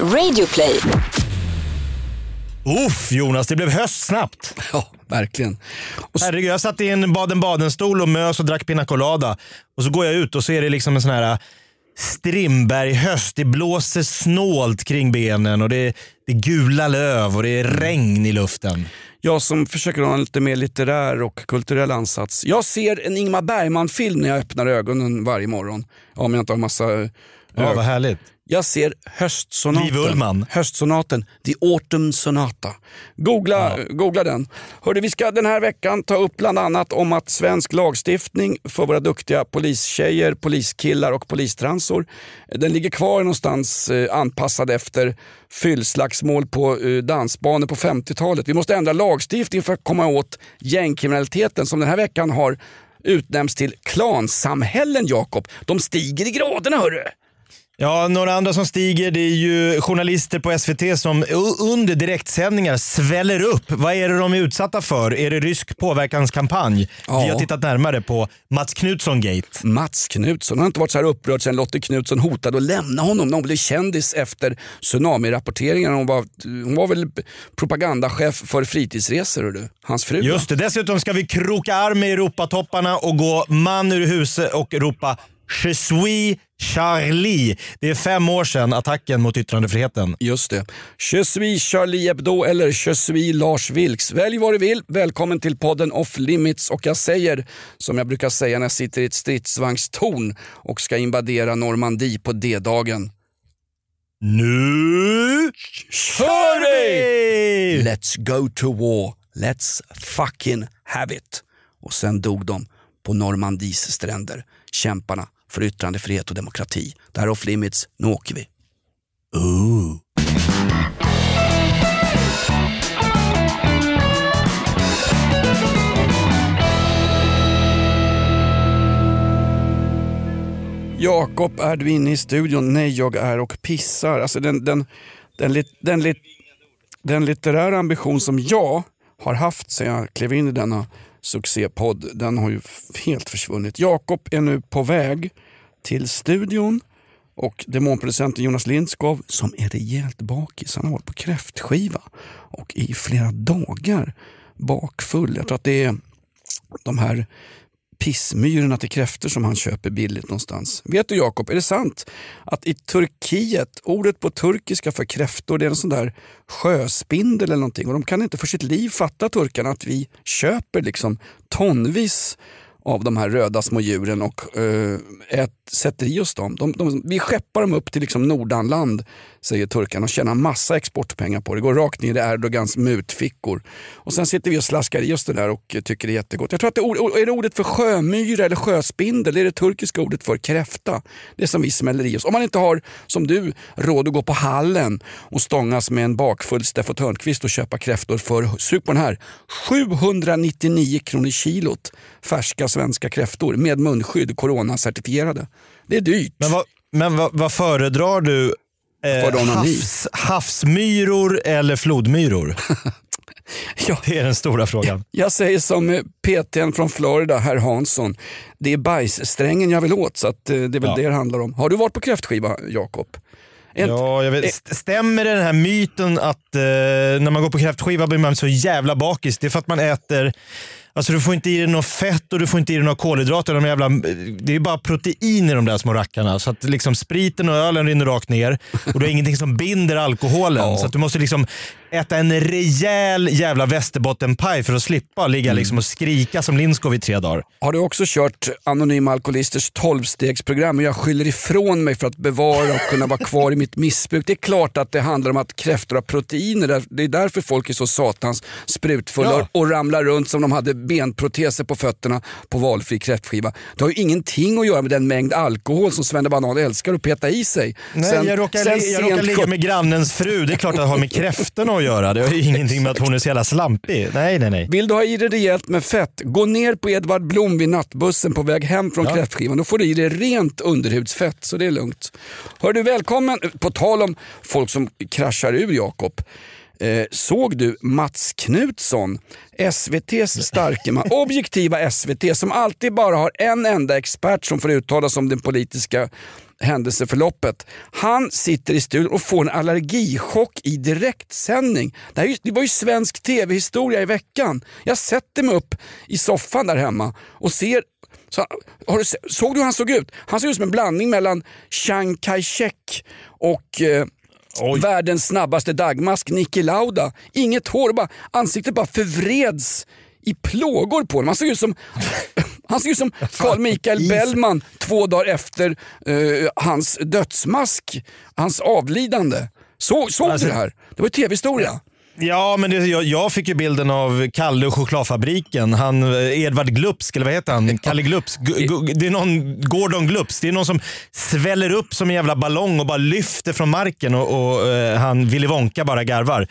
Radioplay. Uff Jonas, det blev höst snabbt. Ja, verkligen. Och så, Herregud, jag satt i en Baden-Baden-stol och mös och drack pina colada. Och så går jag ut och så är det liksom en sån här Strindberg-höst. Det blåser snålt kring benen och det är, det är gula löv och det är regn i luften. jag som försöker ha en lite mer litterär och kulturell ansats. Jag ser en Ingmar Bergman-film när jag öppnar ögonen varje morgon. Ja, men jag inte har massa... Ja, vad härligt. Jag ser höstsonaten. Liv Ullmann. Höstsonaten, The Autumn Sonata. Googla, googla den. Hörde, vi ska den här veckan ta upp bland annat om att svensk lagstiftning för våra duktiga polistjejer, poliskillar och polistransor, den ligger kvar någonstans eh, anpassad efter fyllslagsmål på eh, dansbanor på 50-talet. Vi måste ändra lagstiftningen för att komma åt gängkriminaliteten som den här veckan har utnämnts till klansamhällen, Jakob. De stiger i graderna, hörru. Ja, några andra som stiger det är ju journalister på SVT som under direktsändningar sväller upp. Vad är det de är utsatta för? Är det rysk påverkanskampanj? Ja. Vi har tittat närmare på Mats Knutsson-gate. Mats Knutsson har inte varit så här upprörd sedan Lotte Knutsson hotade att lämna honom när hon blev kändis efter tsunami-rapporteringarna. Hon var, hon var väl propagandachef för fritidsresor, du. hans fru. Just det, dessutom ska vi kroka arm med Europatopparna och gå man ur huset och ropa Je suis Charlie. Det är fem år sedan attacken mot yttrandefriheten. Just det. Je suis Charlie Hebdo eller Je suis Lars Vilks. Välj vad du vill. Välkommen till podden Off Limits och jag säger som jag brukar säga när jag sitter i ett stridsvagnstorn och ska invadera Normandie på D-dagen. Nu kör vi! Let's go to war. Let's fucking have it. Och sen dog de på Normandies stränder. Kämparna för yttrandefrihet och demokrati. Det här är Off Limits. Nu åker vi. Ooh. Jakob, är du inne i studion? Nej, jag är och pissar. Alltså den, den, den, lit, den, lit, den litterära ambition som jag har haft sedan jag klev in i denna succépodd, den har ju helt försvunnit. Jakob är nu på väg till studion och demonproducenten Jonas Lindskov som är rejält bakis. Han har varit på kräftskiva och i flera dagar bakfull. Jag tror att det är de här pissmyrorna till kräftor som han köper billigt någonstans. Vet du Jakob, är det sant att i Turkiet, ordet på turkiska för kräftor det är en sån där sjöspindel eller någonting och de kan inte för sitt liv fatta turkarna att vi köper liksom tonvis av de här röda små djuren och eh, ät, sätter i oss dem. De, de, vi skeppar dem upp till liksom Nordanland, säger turkarna och tjänar massa exportpengar på det. går rakt ner i Erdogans mutfickor. Och sen sitter vi och slaskar i oss det där och tycker det är jättegott. Jag tror att det är, är det ordet för sjömyra eller sjöspindel, det är det turkiska ordet för kräfta. Det som vi smäller i oss. Om man inte har, som du, råd att gå på hallen och stångas med en bakfull Steffo Törnqvist och köpa kräftor för, sug på den här, 799 kronor kilot färska svenska kräftor med munskydd, coronacertifierade. Det är dyrt. Men vad, men vad, vad föredrar du? Eh, havs, havsmyror eller flodmyror? Ja. Det är den stora frågan. Jag säger som eh, PTn från Florida, herr Hansson. Det är bajssträngen jag vill åt, så att, eh, det är väl Ja. det det handlar om. Har du varit på kräftskiva, Jakob? Ja, jag vet, st- stämmer den här myten att eh, när man går på kräftskiva blir man så jävla bakis? Det är för att man äter Alltså du får inte i dig något fett och du får inte i dig några kolhydrater. De jävla, det är bara protein i de där små rackarna. Så att liksom spriten och ölen rinner rakt ner och du har ingenting som binder alkoholen. Ja. Så att du måste liksom äta en rejäl jävla västerbottenpaj för att slippa ligga liksom och skrika som Lindskov i tre dagar. Har du också kört Anonyma Alkoholisters 12-stegsprogram och jag skyller ifrån mig för att bevara och kunna vara kvar i mitt missbruk. Det är klart att det handlar om att kräftor har proteiner. Det är därför folk är så satans sprutfulla Ja. och ramlar runt som de hade benproteser på fötterna på valfri kräftskiva. Det har ju ingenting att göra med den mängd alkohol som Svenne Banan älskar att peta i sig. Nej, Sen- jag råkar, sen jag råkar ligga med grannens fru. Det är klart att det har med kräftorna att göra. Det har ingenting med att hon är så jävla slampig. Nej, nej, nej. Vill du ha i dig rejält med fett, gå ner på Edvard Blom vid nattbussen på väg hem från Ja. kräftskivan. Då får du i dig rent underhudsfett, så det är lugnt. Hör du, välkommen, på tal om folk som kraschar ur Jakob. Eh, såg du Mats Knutsson, SVTs starke man, objektiva SVT som alltid bara har en enda expert som får uttala sig om den politiska händelseförloppet. Han sitter i studion och får en allergichock i direktsändning. Det, här, det var ju svensk tv-historia i veckan. Jag sätter mig upp i soffan där hemma och ser så, du, såg du hur han såg ut? Han såg ut som en blandning mellan Chiang Kai-shek och eh, världens snabbaste dagmask Niki Lauda. Inget hår, bara, ansiktet bara förvreds i plågor på honom. Han såg ut som, han såg ut som Carl Michael Bellman två dagar efter eh, hans dödsmask, hans avlidande. Så, såg Alltså- du det här? Det var ju tv-historia. Ja, men det, jag, jag fick ju bilden av Kalle och chokladfabriken. Han, eh, Edvard Glupsk, eller vad heter han? Kalle Glupsk. Gu- Det är någon Gordon Glupsk. Det är någon som sväller upp som en jävla ballong och bara lyfter från marken och, och eh, han Willy Wonka bara garvar.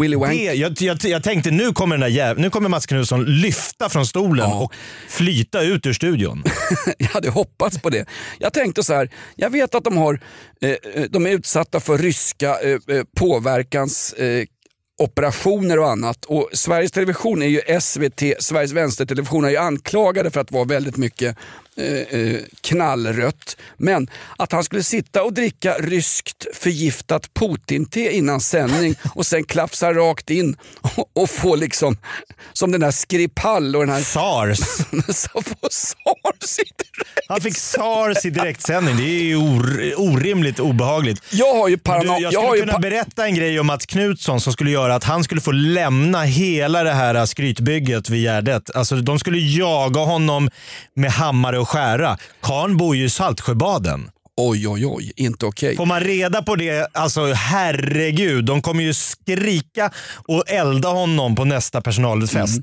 Willy Wank. Det, jag, jag, jag tänkte nu kommer, den där jäv, nu kommer Mats Knutsson lyfta från stolen Ja. och flyta ut ur studion. Jag hade hoppats på det. Jag tänkte så här, jag vet att de, har, eh, eh, de är utsatta för ryska eh, påverkans eh, operationer och annat. Och Sveriges Television är ju SVT, Sveriges Vänstertelevision, är ju anklagade för att vara väldigt mycket eh, eh, knallrött. Men att han skulle sitta och dricka ryskt förgiftat Putin-te innan sändning och sen klafsa rakt in och, och få liksom, som den där Skripal och den här Sars. SARS. Han fick sars i direktsändning. Det är ju or, orimligt obehagligt. Jag har ju Du, parano... jag jag skulle ju kunna berätta en grej om Mats Knutsson som skulle göra att han skulle få lämna hela det här skrytbygget vid Gärdet. Alltså, de skulle jaga honom med hammare och skära. Karn bor ju i Saltsjöbaden. Oj, oj, oj, inte okej. Får man reda på det, alltså herregud, de kommer ju skrika och elda honom på nästa personalfest.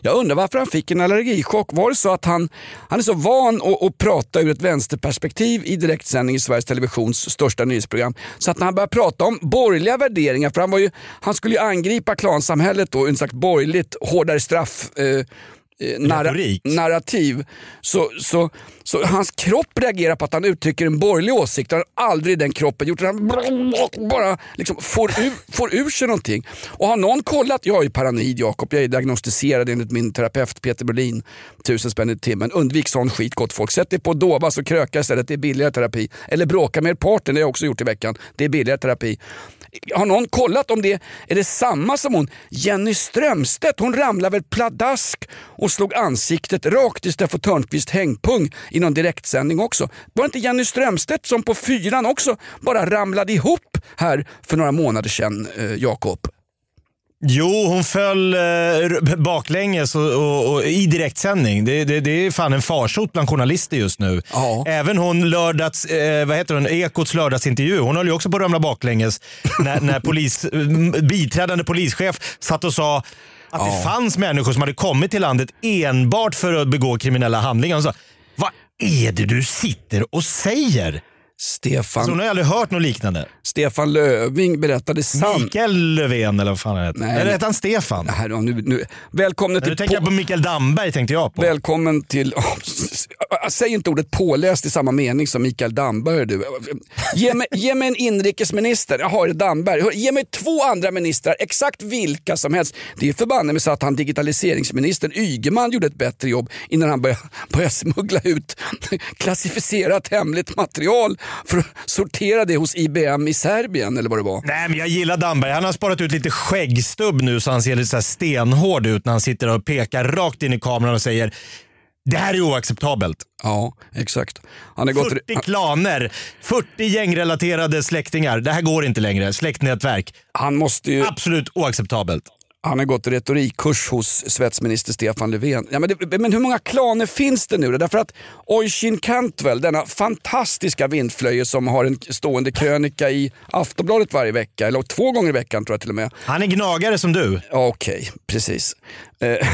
Jag undrar varför han fick en allergichock. Var det så att han, han är så van att, att prata ur ett vänsterperspektiv i direktsändning i Sveriges Televisions största nyhetsprogram. Så att när han började prata om borgerliga värderingar, för han, var ju, han skulle ju angripa klansamhället och en slags borgerligt hårdare straff eh, narra- Retorik. narrativ. Så, så, så hans kropp reagerar på att han uttrycker en borgerlig åsikt. Han har aldrig den kroppen gjort. Han bara liksom får, ur, får ur sig någonting. Och har någon kollat, jag är ju paranoid Jakob, jag är diagnostiserad enligt min terapeut Peter Berlin, tusen spänn i timmen. Undvik sån skit gott folk. Sätt dig på Dovas och kröka istället, det är billigare terapi. Eller bråka med er partner, det har jag också gjort i veckan. Det är billigare terapi. Har någon kollat om det är det samma som hon Jenny Strömstedt? Hon ramlade väl pladask och slog ansiktet rakt i Steffo Törnqvist hängpung i någon direktsändning också. Var det inte Jenny Strömstedt som på fyran också bara ramlade ihop här för några månader sedan, eh, Jakob? Jo, hon föll eh, baklänges och, och, och, i direktsändning. Det, det, det är fan en farsot bland journalister just nu. Ja. Även hon lördags, eh, vad heter hon, Ekots lördagsintervju, hon höll ju också på att ramla baklänges när, när polis, biträdande polischef satt och sa att det fanns människor som hade kommit till landet enbart för att begå kriminella handlingar. Hon sa, vad är det du sitter och säger? Stefan, Alltså, hon har aldrig hört något liknande. Stefan Löving berättade sant. Mikael Löfven eller vad fan han heter. Nej, Eller hette han Stefan? Här, nu, nu. Välkomna Nu till tänker jag po- på Mikael Damberg tänkte jag på. Välkommen till... Säg inte ordet påläst i samma mening som Mikael Damberg. Du. Ge, mig, ge mig en inrikesminister, jag har Damberg. Hör, Ge mig två andra ministrar, exakt vilka som helst. Det är förbanne mig så att han digitaliseringsministern Ygeman gjorde ett bättre jobb innan han började, började smuggla ut klassificerat hemligt material för att sortera det hos IBM i Serbien eller vad det var. Nej, men jag gillar Damberg. Han har sparat ut lite skäggstubb nu så han ser lite så här stenhård ut när han sitter och pekar rakt in i kameran och säger det här är oacceptabelt. Ja, exakt. Han har gått... 40 klaner, 40 gängrelaterade släktingar. Det här går inte längre. Släktnätverk. Han måste ju... Absolut oacceptabelt. Han har gått retorikkurs hos svetsminister Stefan Löfven. Ja, men, det, men hur många klaner finns det nu då? Därför att Oisin Cantwell, denna fantastiska vindflöje som har en stående krönika i Aftonbladet varje vecka, eller två gånger i veckan tror jag till och med. Han är gnagare som du. Ja, Okej, precis. Eh,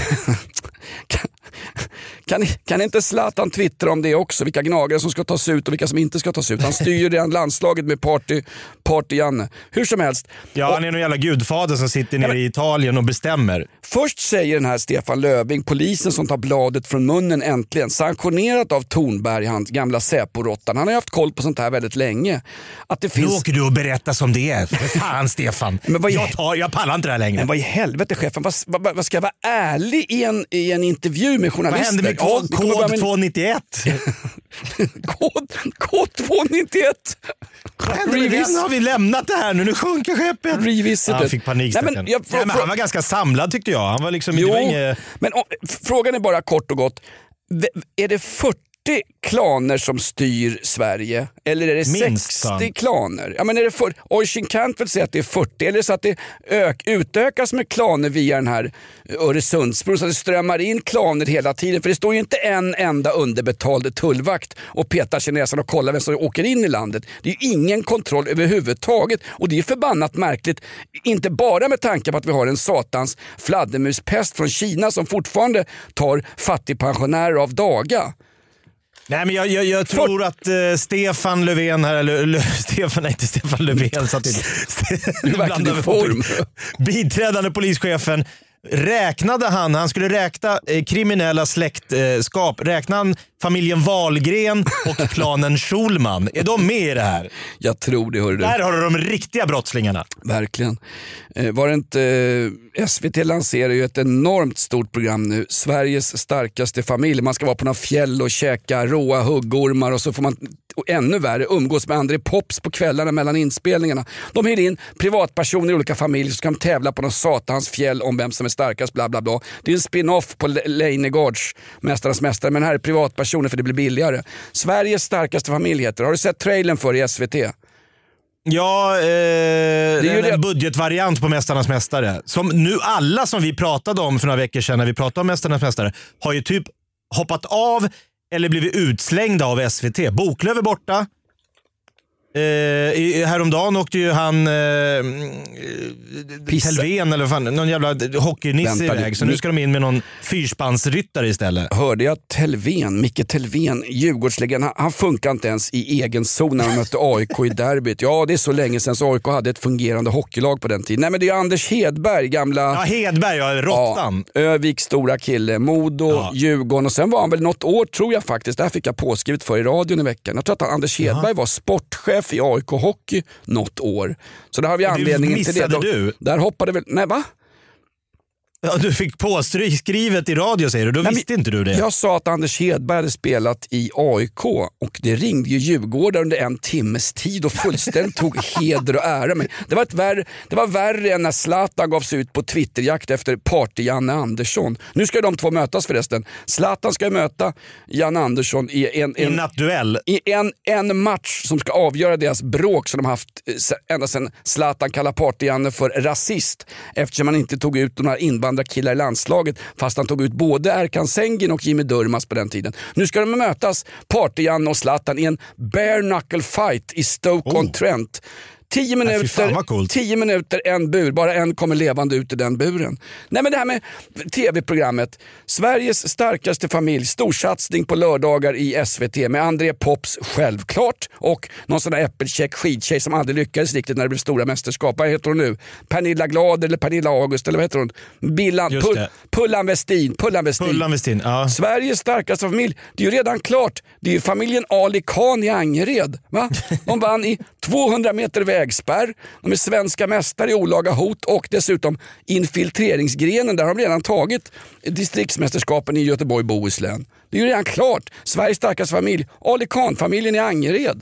kan, kan, inte Zlatan twittra om det också? Vilka gnagare som ska tas ut och vilka som inte ska tas ut. Han styr ju redan landslaget med party, party Janne. Hur som helst. Ja, han är någon jävla gudfader som sitter nere i Italien och bestämmer. Först säger den här Stefan Löfving, polisen som tar bladet från munnen äntligen, sanktionerat av Tornberg, hans gamla Säpo-råttan. Han har ju haft koll på sånt här väldigt länge. Att det Nu finns... åker du och berättar som det är. För fan Stefan. Men vad i- jag, tar, jag pallar inte det här längre. Men vad i helvete chefen, vad, vad, vad ska jag vara ärlig i en, i en intervju med Vad journalister. hände med kod, kod med- 291? Kod, kod 291. Vad hände med den? Har vi lämnat det här nu? Nu sjunker skeppet. Revisited. Han fick panik Nej, men jag- Nej, men han var ganska samlad tyckte jag. Han var liksom, Jo, var inget... men frågan är bara kort och gott. Är det 40 klaner som styr Sverige eller är det Minst, 60 fan. klaner? Ja, men är det för, Oisin Cantwell säger att det är 40 eller så att det ök, utökas med klaner via den här Öresundsbron så att det strömmar in klaner hela tiden. För det står ju inte en enda underbetald tullvakt och petar kineserna och kollar vem som åker in i landet. Det är ju ingen kontroll överhuvudtaget och det är förbannat märkligt. Inte bara med tanke på att vi har en satans fladdermuspest från Kina som fortfarande tar fattigpensionärer av daga. Nej, men jag, jag, jag tror att eh, Stefan Löfven här, eller Lö, Stefan, nej inte Stefan Löfven, så att det, Du är verkligen i form. Biträdande polischefen, räknade han, han skulle räkna eh, kriminella släktskap, räknade han familjen Wahlgren och klanen Schulman? Är de med i det här? Jag tror det hör du. Där har du de riktiga brottslingarna. Verkligen. Eh, var det inte, eh, SVT lanserar ju ett enormt stort program nu. Sveriges starkaste familj. Man ska vara på några fjäll och käka råa huggormar och så får man och ännu värre umgås med André Pops på kvällarna mellan inspelningarna. De hyr in privatpersoner i olika familjer ska de tävla på någon satans fjäll om vem som är starkast. Bla bla bla. Det är en spin-off på Le- Leijnegards Mästarnas Mästare men här är privatpersoner för det blir billigare. Sveriges starkaste familj heter det. Har du sett trailern för i SVT? Ja, eh, ju en, det- budgetvariant på Mästarnas Mästare. Som nu alla som vi pratade om för några veckor sedan när vi pratade om Mästarnas Mästare har ju typ hoppat av eller blivit utslängda av SVT. Boklöv är borta. Eh, häromdagen åkte ju han eh, Pissa. Telven eller fan, någon jävla hockeynisse iväg. Så nu- ska de in med någon fyrspannsryttare istället. hörde jag Telven, Micke Telven, Djurgårdslegend, han, han funkar inte ens i egen zon när de mötte AIK i derbyt. Ja, det är så länge sedan så AIK hade ett fungerande hockeylag på den tiden. Nej men det är Anders Hedberg, gamla Ja, Hedberg, ja, råttan. Ja, Öviks stora kille, Modo, Ja. Djurgården och sen var han väl något år tror jag faktiskt, det här fick jag påskrivet för i radion i veckan. Jag tror att han, Anders Hedberg var sportchef i AIK Hockey något år. Så där har vi det anledningen till det. du. Där hoppade väl, nej va? Ja, du fick påskrivet i radio säger du, då Nej, visste inte du det. Jag sa att Anders Hedberg hade spelat i AIK och det ringde ju Djurgården under en timmes tid och fullständigt tog heder och ära. Men det, var ett värre, det var värre än när Zlatan gav sig ut på Twitterjakt efter party-Janne Andersson. Nu ska de två mötas förresten. Zlatan ska möta Janne Andersson i en, I en en, nattduell. i en, en match som ska avgöra deras bråk som de haft eh, ända sedan Zlatan kallar Party-Janne för rasist eftersom han inte tog ut andra killar i landslaget fast han tog ut både Erkan Sengin och Jimmy Durmaz på den tiden. Nu ska de mötas, Party-Janne och Zlatan i en bare knuckle fight i Stoke-on-Trent. Oh. Tio minuter, tio minuter, en bur. Bara en kommer levande ut ur den buren. Nej men det här med tv-programmet. Sveriges starkaste familj, storsatsning på lördagar i SVT med André Pops självklart och någon sån där äppelkäck skidtjej som aldrig lyckades riktigt när det blev stora mästerskap. Vad heter hon nu? Pernilla Glad eller Pernilla August eller vad heter hon? Billan, Pull. Pullan Westin. Pullan Westin. Pullan Westin. Ja. Sveriges starkaste familj. Det är ju redan klart. Det är ju familjen Ali Khan i Angered. Va? De vann i 200 meter vägspärr. De är svenska mästare i olaga hot och dessutom infiltreringsgrenen. Där har de redan tagit distriktsmästerskapen i Göteborg Bohuslän. Det är ju redan klart. Sveriges starkaste familj. Ali Khan-familjen i Angered.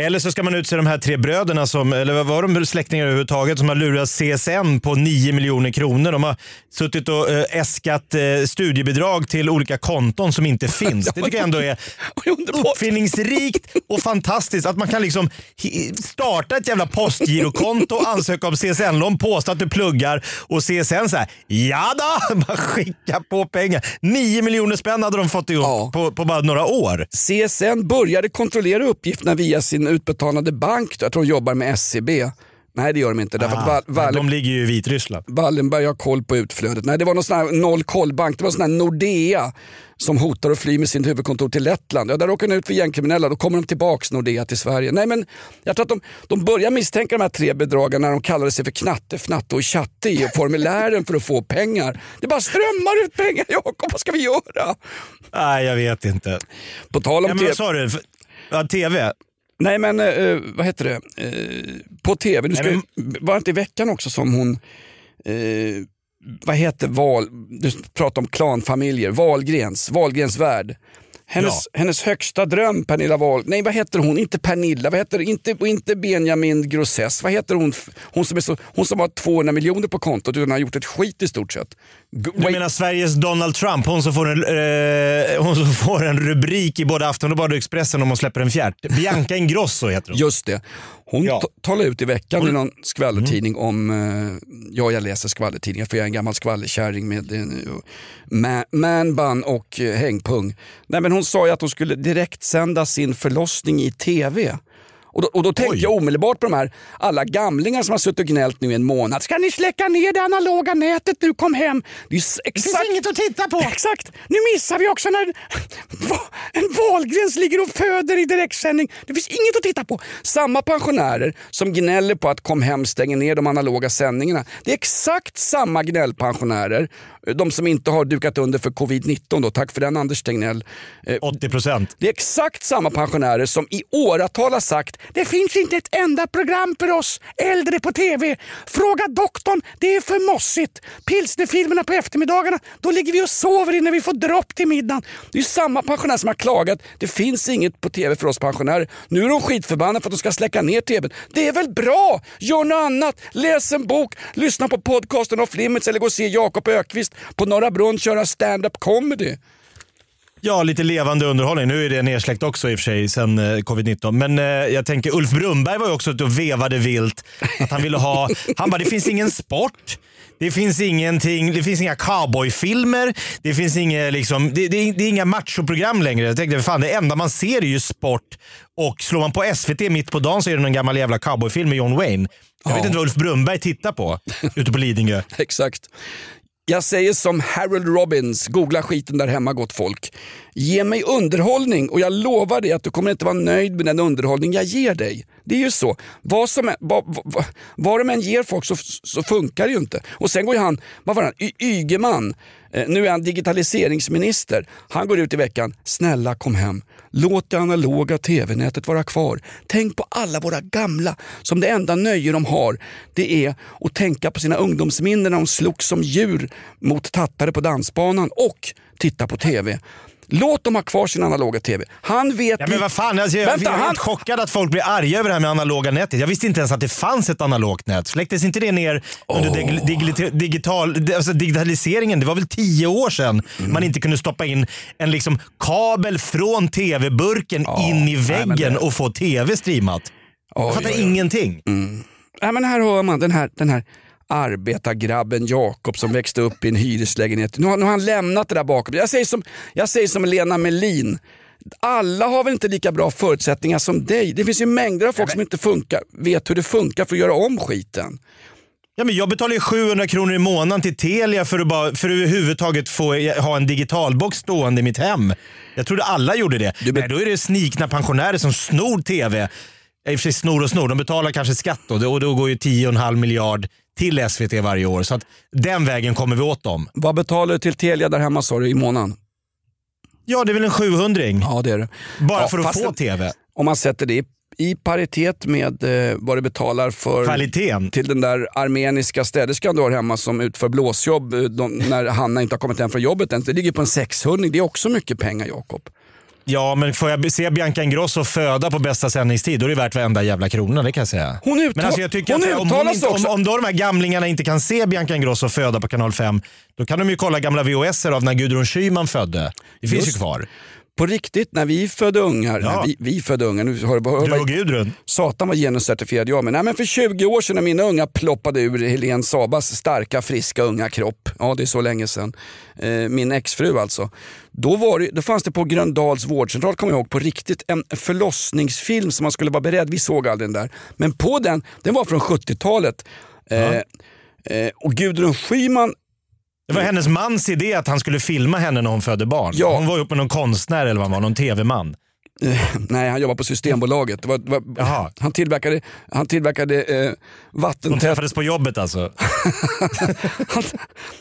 Eller så ska man utse de här tre bröderna, som, eller vad var de släktingar överhuvudtaget, som har lurat CSN på 9 miljoner kronor. De har suttit och eh, äskat eh, studiebidrag till olika konton som inte finns. Det tycker jag ändå är uppfinningsrikt och fantastiskt. Att man kan liksom starta ett jävla postgirokonto, ansöka om CSN-lån, påstå att du pluggar och CSN så här, ja då, bara skicka på pengar. 9 miljoner spänn hade de fått ihop Ja. på, på bara några år. CSN började kontrollera uppgifterna via sin utbetalande bank. Jag tror de jobbar med SCB. Nej det gör de inte. Därför att Val- Ah, de ligger ju i Vitryssland. Wallenberg har koll på utflödet. Nej, det var någon sån här noll koll-bank. Det var sån här Nordea som hotar att fly med sin huvudkontor till Lettland. Ja, där råkar de ut för gängkriminella. Då kommer de tillbaks Nordea till Sverige. Nej, men jag tror att de, de börjar misstänka de här tre bedragarna när de kallade sig för Knatte, Fnatte och Tjatte i formulären för att få pengar. Det bara strömmar ut pengar. Jakob, vad ska vi göra? Nej, jag vet inte. På tal om Ja, men vad sa du? Ja, TV? Nej men eh, vad heter det? Eh, på tv, nu ska, Nej, var det inte i veckan också som hon eh, vad heter Val, du pratar om klanfamiljer, Wahlgrens, Wahlgrens värld. Hennes, hennes högsta dröm, Pernilla Wahl... Nej, vad heter hon? Inte Pernilla, vad heter, inte, inte Benjamin Grossess. Vad heter hon? Hon som, är så, hon som har 200 miljoner på kontot och har gjort ett skit i stort sett. Du menar Sveriges Donald Trump? Hon som får en, eh, hon som får en rubrik i både Aftonbladet och Expressen om hon släpper en fjärt. Bianca Ingrosso heter hon. Just det. Hon Ja. ta- talade ut i veckan i någon skvallertidning om, eh, ja jag läser skvallertidningar för jag är en gammal skvallerkärring med eh, ma- manbun och eh, hängpung. Nej, men hon sa ju att hon skulle direkt sända sin förlossning i TV. Och då, och då tänkte Oj. jag omedelbart på de här alla gamlingar som har suttit och gnällt nu i en månad. Ska ni släcka ner det analoga nätet nu? Kom hem. Det, är exakt, inget att titta på. Exakt. Nu missar vi också när en Wahlgrens ligger och föder i direktsändning. Det finns inget att titta på. Samma pensionärer som gnäller på att Kom hem stänger ner de analoga sändningarna. Det är exakt samma gnällpensionärer. De som inte har dukat under för covid-19. Då. Tack för den Anders Tegnell. Eh, 80 procent. det är exakt samma pensionärer som i åratal har sagt det finns inte ett enda program för oss äldre på TV. Fråga doktorn, det är för mossigt. Pilsnerfilmerna på eftermiddagarna, då ligger vi och sover innan vi får dropp till middagen. Det är samma pensionärer som har klagat, det finns inget på TV för oss pensionärer. Nu är de skitförbannade för att de ska släcka ner TVn. Det är väl bra? Gör något annat, läs en bok, lyssna på podcasten av Limits eller gå och se Jakob Ökvist på Norra Brunn köra stand-up comedy. Ja, lite levande underhållning. Nu är det nersläckt också i och för sig sen eh, covid-19. Men eh, jag tänker Ulf Brunberg var ju också ute och vevade vilt. Att han ville ha... Han bara, det finns ingen sport. Det finns ingenting, det finns inga cowboyfilmer. Det finns inga, liksom, det, det, det är inga machoprogram längre. Jag tänkte, fan det enda man ser är ju sport. Och slår man på SVT mitt på dagen så är det någon gammal jävla cowboyfilm med John Wayne. Jag vet Ja. inte vad Ulf Brunberg tittar på ute på Lidingö. Exakt. Jag säger som Harold Robbins, googla skiten där hemma gott folk. Ge mig underhållning och jag lovar dig att du kommer inte vara nöjd med den underhållning jag ger dig. Det är ju så. Vad, som är, vad, vad, vad de än ger folk så, så funkar det ju inte. Och sen går ju han, vad var han, Y- Ygeman, eh, nu är han digitaliseringsminister. Han går ut i veckan, snälla kom hem. Låt det analoga tv-nätet vara kvar. Tänk på alla våra gamla som det enda nöje de har det är att tänka på sina ungdomsminnen när de slogs som djur mot tattare på dansbanan och titta på tv. Låt dem ha kvar sin analoga tv. Han vet... Ja, men vad fan, alltså, jag, Vänta, jag är han- helt chockad att folk blir arga över det här med analoga nätet. Jag visste inte ens att det fanns ett analogt nät. Släcktes inte det ner under dig- digili- digital, alltså digitaliseringen? Det var väl tio år sedan Mm. man inte kunde stoppa in en liksom kabel från tv-burken in i nej, väggen det- och få tv streamat. Jag Oj, fattar oj, oj. ingenting. Nej, men här hör man den här, den här arbetargrabben Jakob som växte upp i en hyreslägenhet. Nu har, nu har han lämnat det där bakom. Jag säger som, jag säger som Lena Melin. Alla har väl inte lika bra förutsättningar som dig. Det finns ju mängder av folk som inte funkar, vet hur det funkar för att göra om skiten. Ja, men jag betalar ju 700 kronor i månaden till Telia för att, bara, för att överhuvudtaget få ha en digitalbox stående i mitt hem. Jag trodde alla gjorde det. Du Nej, då är det snikna pensionärer som snor TV. I och för sig snor och snor, de betalar kanske skatt då, och då går ju 10,5 miljard till SVT varje år. Så att den vägen kommer vi åt dem. Vad betalar du till Telia där hemma sa du i månaden? Ja, det är väl en 700 Ja det är det. Bara Ja, för att få det- TV. Om man sätter det i, i paritet med eh, vad du betalar för Kvaliteten. till den där armeniska städerskan du har hemma som utför blåsjobb eh, de, när Hanna inte har kommit hem från jobbet än. Det ligger på en 600 Det är också mycket pengar Jakob. Ja, men får jag se Bianca Ingrosso föda på bästa sändningstid, då är det värt varenda jävla krona. Det kan jag säga. Hon uttal- men alltså jag tycker hon att om, hon inte, sig om, också- om då de här gamlingarna inte kan se Bianca Ingrosso föda på kanal 5, då kan de ju kolla gamla VHS av när Gudrun Schyman födde. Det finns Just. ju kvar. På riktigt, när vi födde ungar, Ja. vi, vi födde ungar, nu hör du hör Du och Gudrun. Satan vad genuscertifierad jag. Men, nej, men för 20 år sedan när mina unga ploppade ur Helene Sabas starka, friska, unga kropp. Ja, det är så länge sedan. Eh, min exfru alltså. Då, var det, då fanns det på Gröndals vårdcentral, kommer jag ihåg, på riktigt en förlossningsfilm som man skulle vara beredd. Vi såg aldrig den där. Men på den, den var från 70-talet. Eh, eh, och Gudrun Schyman Det var hennes mans idé att han skulle filma henne när hon födde barn. Ja. Hon var ihop med någon konstnär eller vad han var, någon tv-man. Eh, nej, han jobbar på Systembolaget. Det var, det var, han tillverkade, han tillverkade eh, De vattentäta träffades på jobbet alltså. han,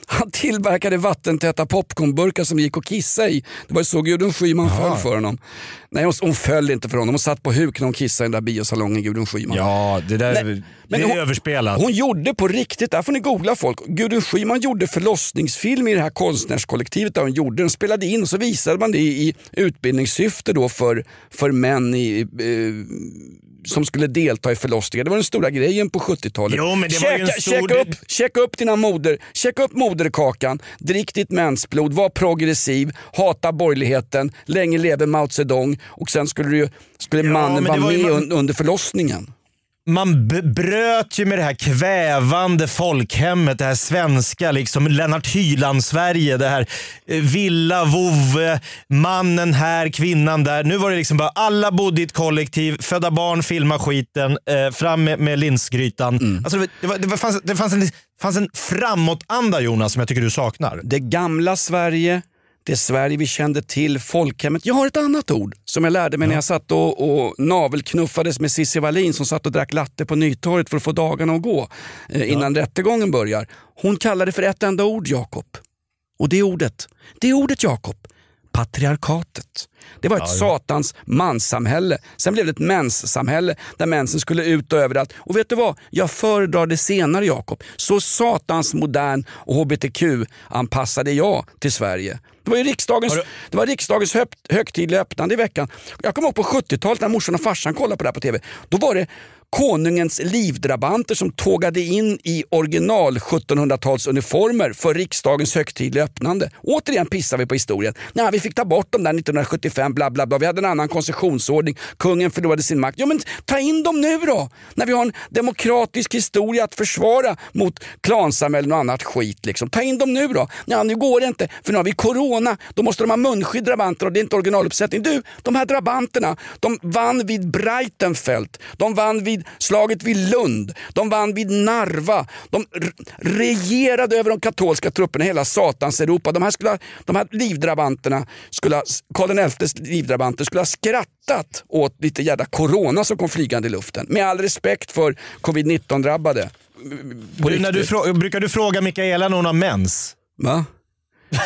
han tillverkade vattentäta popcornburkar som gick att kissa i. Det var så Gudrun Schyman föll för honom. Nej, hon, hon föll inte för honom. Hon satt på huk när hon kissade i den där biosalongen, Gudrun Schyman. Ja, det där Nej, det är hon, överspelat. Hon gjorde på riktigt, där får ni googla folk. Gudrun Schyman gjorde förlossningsfilm i det här konstnärskollektivet där hon gjorde den. spelade in och så visade man det i utbildningssyfte då för, för män i, eh, som skulle delta i förlossningar. Det var den stora grejen på 70-talet. Jo, men det var ju en checka, stor- checka, upp, checka upp dina moder, checka upp moderkakan, drick ditt mensblod, var progressiv, hata borgerligheten, länge leve Mao Zedong och sen skulle, du, skulle Ja, mannen vara var med ju under förlossningen. Man bröt ju med det här kvävande folkhemmet, det här svenska, liksom Lennart Hyland-Sverige. Det här eh, villa, vovve, mannen här, kvinnan där. Nu var det liksom bara alla bodde i ett kollektiv, födda barn, filma skiten, eh, fram med, med linsgrytan. Alltså det, var- det, var, det, var, fanns, det fanns, en, fanns en framåtanda Jonas som jag tycker du saknar. Det gamla Sverige, det Sverige vi kände till, folkhemmet. Jag har ett annat ord som jag lärde mig när jag satt och, och navelknuffades med Cissi Wallin som satt och drack latte på Nytorget för att få dagarna att gå eh, innan rättegången börjar. Hon kallade det för ett enda ord, Jakob. Och det ordet, det ordet Jakob, patriarkatet. Det var ett satans manssamhälle. Sen blev det ett menssamhälle där mensen skulle ut och överallt. Och vet du vad? Jag föredrar det senare Jakob. Så satans modern och hbtq-anpassade jag till Sverige. Det var ju riksdagens, du- det var riksdagens hög, högtidliga öppnande i veckan. Jag kommer ihåg på 70-talet när morsan och farsan kollade på det här på TV. Då var det konungens livdrabanter som tågade in i original 1700-talsuniformer för riksdagens högtidliga öppnande. Återigen pissar vi på historien. Nej, vi fick ta bort dem där 1975, bla bla bla. Vi hade en annan koncessionsordning. Kungen förlorade sin makt. Ja, men ta in dem nu då! När vi har en demokratisk historia att försvara mot klansamhällen och annat skit. Liksom. Ta in dem nu då! Ja, nu går det inte, för nu har vi corona. Då måste de ha munskydd, drabanter, och det är inte originaluppsättning. Du, de här drabanterna, de vann vid Breitenfeld. De vann vid slaget vid Lund. De vann vid Narva. De regerade över de katolska trupperna i hela satans Europa. De här, skulle de här livdrabanterna, skulle Karl XIs livdrabanter skulle ha skrattat åt lite jävla corona som kom flygande i luften. Med all respekt för covid-19 drabbade. Du, när du brukar du fråga Mikaela när hon har mens? Va?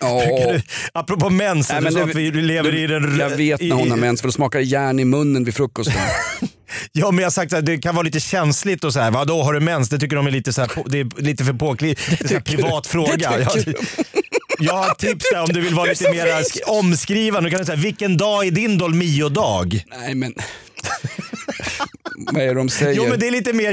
Ja. Du, apropå mens, Nej, du men sa att vi lever du- i den... Jag vet när hon har mens för då smakar järn i munnen vid frukosten. Ja, men jag har sagt att det kan vara lite känsligt och så här. Vadå, har du mens? Det tycker de är lite, så här, det är lite för du? privat Det fråga. Jag, jag har tips där om du vill vara lite mer omskrivande. Du kan säga, vilken dag är din Dolmio-dag? Nej men... Det de säger? Jo, men det är lite mer...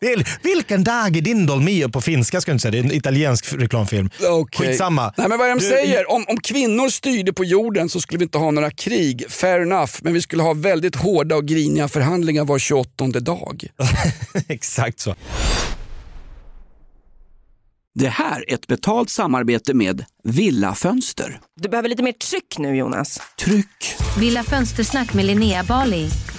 Det är, vilken dag är din Dolmio på finska? Ska jag inte säga. Det är en italiensk reklamfilm. Okej. Skitsamma. Nej, men vad de Du- säger? Om, om kvinnor styrde på jorden så skulle vi inte ha några krig. Fair enough. Men vi skulle ha väldigt hårda och griniga förhandlingar var 28 dag. Exakt så. Det här är ett betalt samarbete med Villa Fönster. Du behöver lite mer tryck nu Jonas. Tryck! Villa Fönstersnack med Linnea Bali.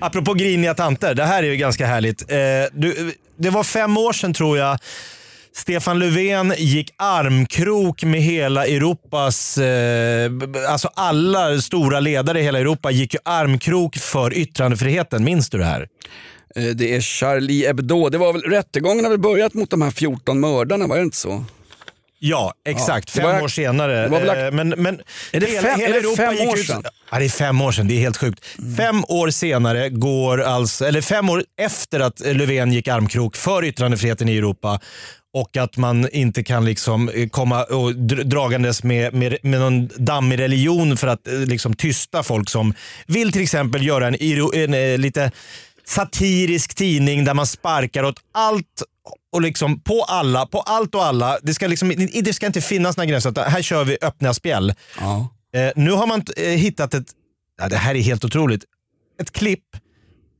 Apropå griniga tanter, det här är ju ganska härligt. Eh, du, det var fem år sedan tror jag Stefan Löfven gick armkrok med hela Europas, eh, alltså alla stora ledare i hela Europa gick ju armkrok för yttrandefriheten. Minns du det här? Eh, det är Charlie Hebdo. Det var väl, rättegången har väl börjat mot de här 14 mördarna, var det inte så? Ja, exakt. det fem var- år senare. väl- Eh, men, men Är det hela, fem- hela är det fem år ut- sedan? Ja, det är fem år sedan. Det är helt sjukt. Fem år senare går alltså, eller fem år efter att Löfven gick armkrok för yttrandefriheten i Europa och att man inte kan liksom eh, komma och dr- dragandes med, med, med någon dammig religion för att eh, liksom tysta folk som vill till exempel göra en, en eh, lite satirisk tidning där man sparkar åt allt och liksom på alla, på allt och alla. Det ska, liksom, det ska inte finnas några gränser. Här kör vi öppna spjäll. Ja. Eh, nu har man eh, hittat ett, ja, det här är helt otroligt, ett klipp.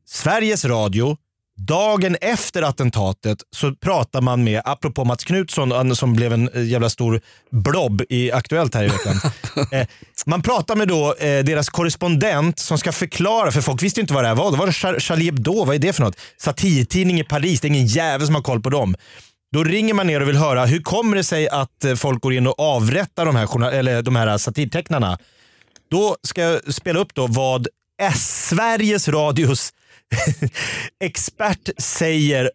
Sveriges Radio, dagen efter attentatet så pratar man med, apropå Mats Knutsson som blev en eh, jävla stor blob i Aktuellt här i veckan. eh, man pratar med då eh, deras korrespondent som ska förklara, för folk visste inte vad det här var. Då var det Char- Charlie Hebdo, vad är det för något? Satirtidning i Paris, det är ingen jävel som har koll på dem. Då ringer man ner och vill höra hur kommer det sig att folk går in och avrättar de här, eller de här satirtecknarna. Då ska jag spela upp då vad S Sveriges Radios expert säger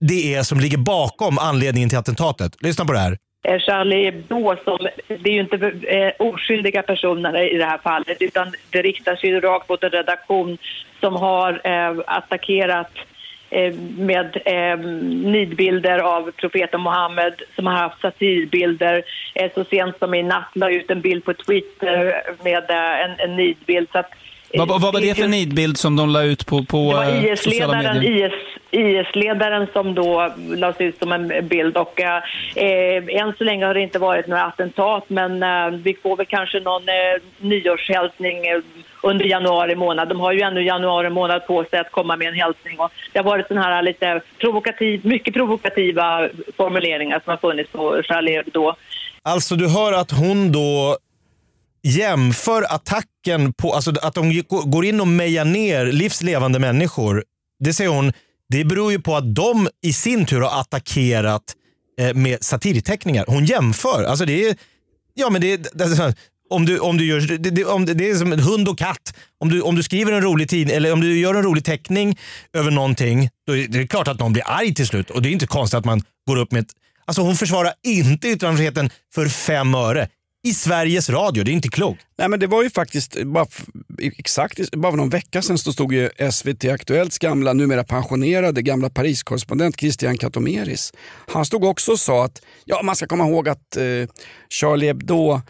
det är som ligger bakom anledningen till attentatet. Lyssna på det här. Eh, Charlie Hebdo, som, det är ju inte eh, oskyldiga personer i det här fallet utan det riktar sig rakt mot en redaktion som har eh, attackerat eh, med eh, nidbilder av profeten Mohammed som har haft satirbilder. Eh, så sent som i natt la ut en bild på Twitter med eh, en, en nidbild. Så att, vad, vad var det för nidbild som de la ut på, på det var eh, sociala IS-ledaren medier? IS, IS-ledaren som då lades ut som en bild och eh, eh, än så länge har det inte varit några attentat men eh, vi får väl kanske någon eh, nyårshälsning eh, under januari månad. De har ju ännu januari månad på sig att komma med en hälsning och det har varit sådana här lite provokativ, mycket provokativa formuleringar som har funnits på Charlie Hebdo. Alltså du hör att hon då jämför attacken på, alltså att de går in och mejar ner livslevande människor. Det säger hon, det beror ju på att de i sin tur har attackerat eh, med satirteckningar. Hon jämför. Alltså det är, ja men det är, det är om du, om du gör, det, om det, det är som en hund och katt. Om du, om du skriver en rolig tid, eller om du gör en rolig teckning över någonting, då är det klart att någon blir arg till slut. Och det är inte konstigt att man går upp med ett... Alltså hon försvarar inte yttrandefriheten för fem öre. I Sveriges Radio, det är inte klokt. Nej, men det var ju faktiskt bara, exakt bara för någon vecka sedan så stod ju SVT Aktuellts gamla, numera pensionerade, gamla Pariskorrespondent Christian Katomeris. Han stod också och sa att ja, man ska komma ihåg att eh, Charlie Hebdo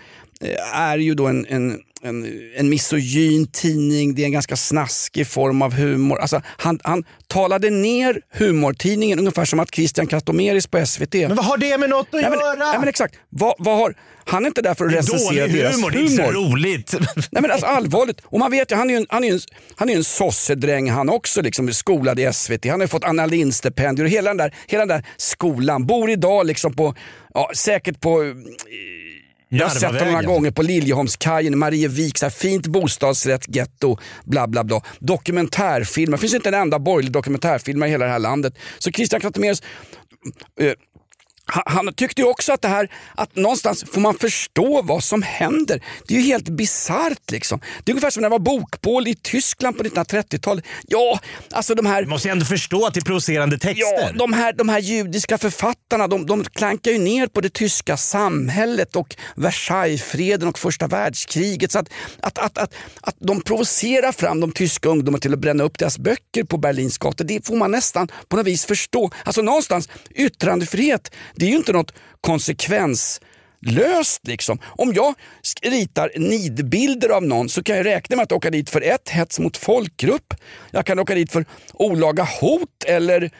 är ju då en, en en, en misogyn tidning, det är en ganska snaskig form av humor. Alltså, han, han talade ner humortidningen ungefär som att Christian Katomeris på SVT. Men vad har det med något att Nej, men, göra? nej, men exakt. Vad, vad har, han är inte där för att recensera deras humor, det är inte så roligt. Nej men alltså allvarligt. Och man vet ju, han är ju en, han är en, han är en sossedräng han också, liksom, skolad i SVT. Han har ju fått Anna Lindh-stipendier och hela den, där, hela den där skolan. Bor idag liksom på, ja, säkert på jag har sett dem några gånger på Liljeholmskajen, Marievik, så här fint bostadsrätt, getto, bla bla bla. Dokumentärfilmer, det finns inte en enda borgerlig dokumentärfilm i hela det här landet. Så Christian Katameres, eh, han, tyckte också att det här, att någonstans får man förstå vad som händer. Det är ju helt bisarrt liksom. Det är ungefär som när det var bokbål i Tyskland på 1930-talet. Ja, alltså de här... Du måste ju ändå förstå att det är provocerande texter. Ja, de här, de här judiska författarna de, de klankar ju ner på det tyska samhället och Versaillesfreden och första världskriget. Så att, att, att, att, att de provocerar fram de tyska ungdomarna till att bränna upp deras böcker på Berlins gator, det får man nästan på något vis förstå. Alltså någonstans, yttrandefrihet, det är ju inte något konsekvenslöst. Liksom. Om jag ritar nidbilder av någon så kan jag räkna med att åka dit för ett, hets mot folkgrupp. Jag kan åka dit för olaga hot eller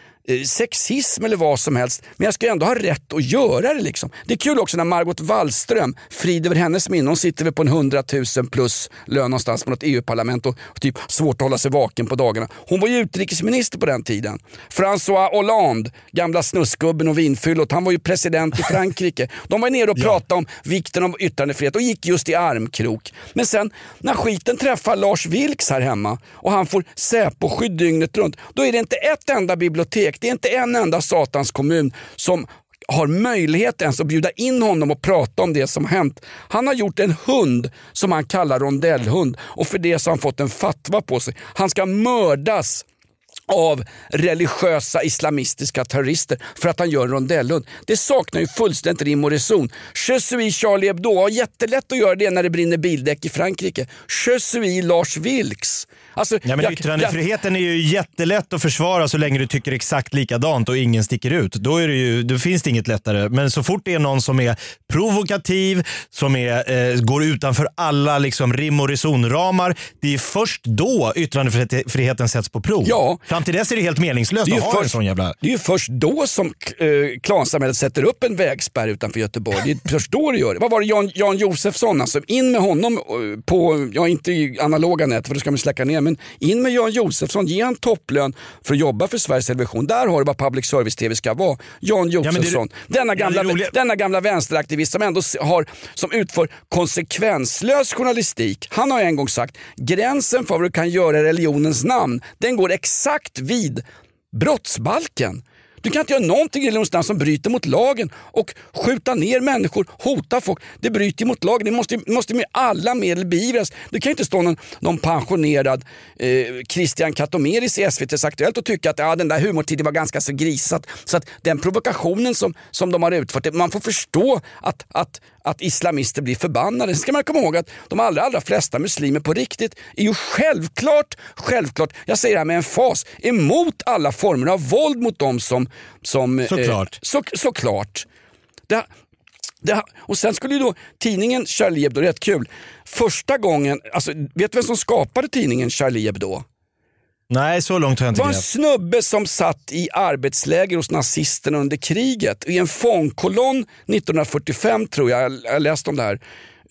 sexism eller vad som helst. Men jag ska ändå ha rätt att göra det. Liksom. Det är kul också när Margot Wallström, frid över hennes minne, hon sitter väl på en 100 000 plus lön någonstans på något EU-parlament och, och typ svårt att hålla sig vaken på dagarna. Hon var ju utrikesminister på den tiden. François Hollande, gamla snuskgubben och vinfyllot, han var ju president i Frankrike. De var nere och pratade om vikten av yttrandefrihet och gick just i armkrok. Men sen när skiten träffar Lars Vilks här hemma och han får Säpo-skydd dygnet runt, då är det inte ett enda bibliotek, det är inte en enda satans kommun som har möjlighet ens att bjuda in honom och prata om det som har hänt. Han har gjort en hund som han kallar rondellhund och för det så har han fått en fatwa på sig. Han ska mördas av religiösa islamistiska terrorister för att han gör en rondellhund. Det saknar ju fullständigt rim och reson. Je suis Charlie Hebdo har jättelätt att göra det när det brinner bildäck i Frankrike. Je suis Lars Vilks. Alltså, Ja, men jag- yttrandefriheten är ju jättelätt att försvara så länge du tycker exakt likadant och ingen sticker ut. Då, är det ju, då finns det inget lättare. Men så fort det är någon som är provokativ, som är, eh, går utanför alla liksom, rim och resonramar, det är först då yttrandefriheten sätts på prov. Ja. Fram till dess är det helt meningslöst Det att ha en sån jävla... det är ju först då som eh, klansamhället sätter upp en vägspärr utanför Göteborg. Det är först då det gör det. Vad var det Jan, Jan Josefsson, alltså, in med honom eh, på, ja inte i analoga nät för det ska man släcka ner, men in med Jan Josefsson, ge han topplön för att jobba för Sveriges Television. Där har du vad public service-tv ska vara. Jan men det- Josefsson, denna, Ja, gamla, det roliga- denna gamla vänsteraktivist som ändå har, som utför konsekvenslös journalistik. Han har en gång sagt, gränsen för vad du kan göra i religionens namn, den går exakt vid brottsbalken. Du kan inte göra någonting i religionens som bryter mot lagen och skjuta ner människor, hota folk. Det bryter mot lagen. Det måste, måste med alla medel beivras. Det kan inte stå någon, någon pensionerad eh, Christian Katomeris i SVT's Aktuellt och tycka att ja, den där humortiden var ganska så grisat. Så att den provokationen som, som de har utfört, man får förstå att, att, att islamister blir förbannade. Sen ska man komma ihåg att de allra, allra flesta muslimer på riktigt är ju självklart, självklart, jag säger det här med en fas, emot alla former av våld mot dem som... som eh, Såklart. så, såklart. Det, det, och sen skulle ju då tidningen Charlie Hebdo, rätt kul, första gången, alltså, vet du vem som skapade tidningen Charlie Hebdo? Nej, så långt har jag Det inte var en grävt. snubbe som satt i arbetsläger hos nazisterna under kriget. I en fångkolonn 1945 tror jag, jag har läst om det här,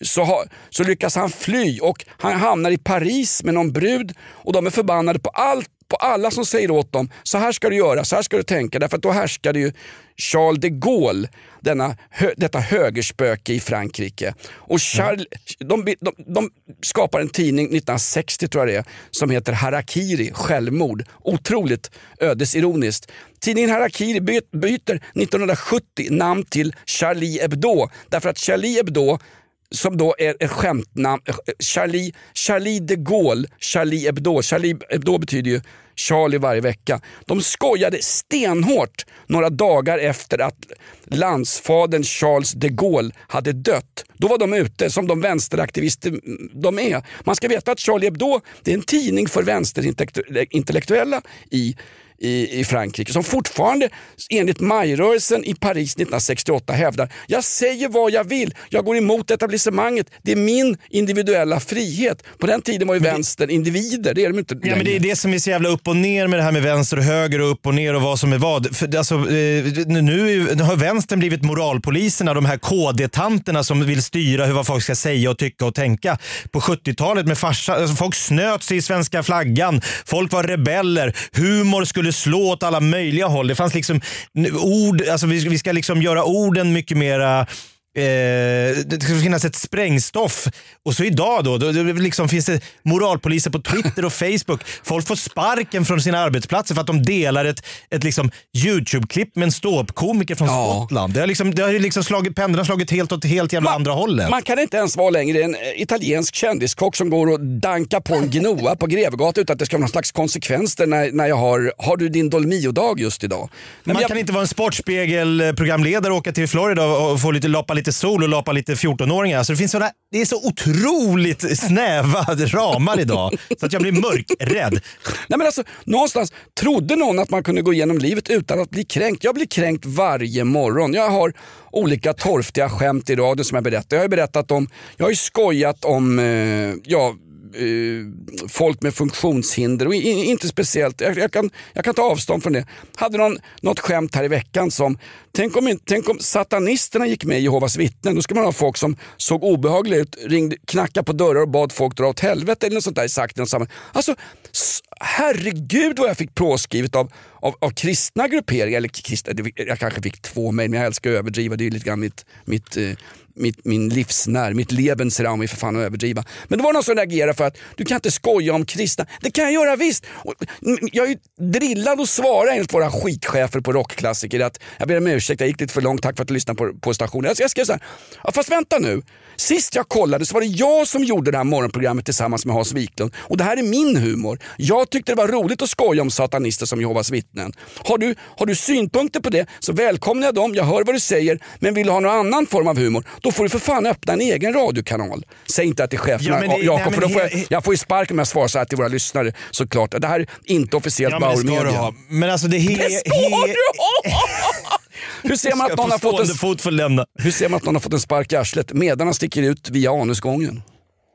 så, ha, så lyckas han fly och han hamnar i Paris med någon brud och de är förbannade på allt på alla som säger åt dem, så här ska du göra, så här ska du tänka. Därför att då härskade ju Charles de Gaulle, denna, detta högerspöke i Frankrike. Och Charles, de, de, de skapar en tidning 1960 tror jag det är, som heter Harakiri, självmord. Otroligt ödesironiskt. Tidningen Harakiri by, byter 1970 namn till Charlie Hebdo. Därför att Charlie Hebdo som då är ett skämtnamn, Charlie, Charlie de Gaulle, Charlie Hebdo. Charlie Hebdo betyder ju Charlie varje vecka. De skojade stenhårt några dagar efter att landsfadern Charles de Gaulle hade dött. Då var de ute som de vänsteraktivister de är. Man ska veta att Charlie Hebdo det är en tidning för vänsterintellektuella i i, i Frankrike som fortfarande enligt majrörelsen i Paris 1968 hävdar jag säger vad jag vill, jag går emot etablissemanget, det är min individuella frihet. På den tiden var ju vänstern individer, det är de inte Ja, men det är det som är så jävla upp och ner med det här med vänster och höger och upp och ner och vad som är vad. För, alltså, eh, nu, nu har vänstern blivit moralpoliserna, de här KD-tanterna som vill styra hur vad folk ska säga och tycka och tänka. På 70-talet med farsa, alltså, folk snöt sig i svenska flaggan, folk var rebeller, humor skulle skulle slå åt alla möjliga håll. Det fanns liksom ord, alltså vi, vi ska liksom göra orden mycket mera Eh, det ska finnas ett sprängstoff. Och så idag då, då, då liksom finns det moralpoliser på Twitter och Facebook. Folk får sparken från sina arbetsplatser för att de delar ett, ett liksom YouTube-klipp med en ståuppkomiker från Ja. Skottland. Det har, liksom, det har liksom slagit, pendeln har slagit helt åt helt jävla andra hållet. Man kan inte ens vara längre en eh, italiensk kändiskock som går och dankar på en gnoa på Grevegatan utan att det ska vara någon slags konsekvenser när, när jag har, har du din Dolmio-dag just idag? Men Man jag, kan inte vara en Sportspegel-programledare och åka till Florida och och få lite, loppa lite lite sol och lapa lite 14-åringar. Alltså det, finns såna, det är så otroligt snäva ramar idag så att jag blir mörkrädd. Nej, men alltså, någonstans trodde någon att man kunde gå igenom livet utan att bli kränkt. Jag blir kränkt varje morgon. Jag har olika torftiga skämt i radion som jag berättar. Jag har ju berättat om, jag har ju skojat om, eh, ja, Eh, folk med funktionshinder och i- inte speciellt, jag, jag, kan, jag kan ta avstånd från det. Hade någon, något skämt här i veckan som, tänk om, tänk om satanisterna gick med i Jehovas vittnen, då skulle man ha folk som såg obehagliga ut, ringde, knackade på dörrar och bad folk dra åt helvete eller något sånt där sagt i. Alltså, herregud vad jag fick påskrivet av, av, av kristna grupperingar, eller kristna, jag kanske fick två mejl men jag älskar att överdriva, det är lite grann mitt, mitt eh, mitt, min livsnerv, mitt Lebensraum är för fan att överdriva. Men det var någon som reagerade för att du kan inte skoja om kristna. Det kan jag göra visst. Och, jag är ju drillad att svara enligt våra skitchefer på rockklassiker att jag ber om ursäkt, jag gick lite för långt, tack för att du lyssnade på, på stationen. Jag, jag skrev såhär. ja, fast vänta nu. Sist jag kollade så var det jag som gjorde det här morgonprogrammet tillsammans med Hans Wiklund och det här är min humor. Jag tyckte det var roligt att skoja om satanister som Jehovas vittnen. Har du, har du synpunkter på det så välkomnar jag dem, jag hör vad du säger men vill du ha någon annan form av humor då får du för fan öppna en egen radiokanal. Säg inte att det är cheferna Ja, det- Jakob nej, för då får he- jag, jag får ju spark om jag svarar så här till våra lyssnare såklart. Det här är inte officiellt Ja, Bauer du Media. ha. Men alltså det, he, Det ska du ha! Hur ser, man att någon har fått en, hur ser man att någon har fått en spark i arslet medan han sticker ut via anusgången?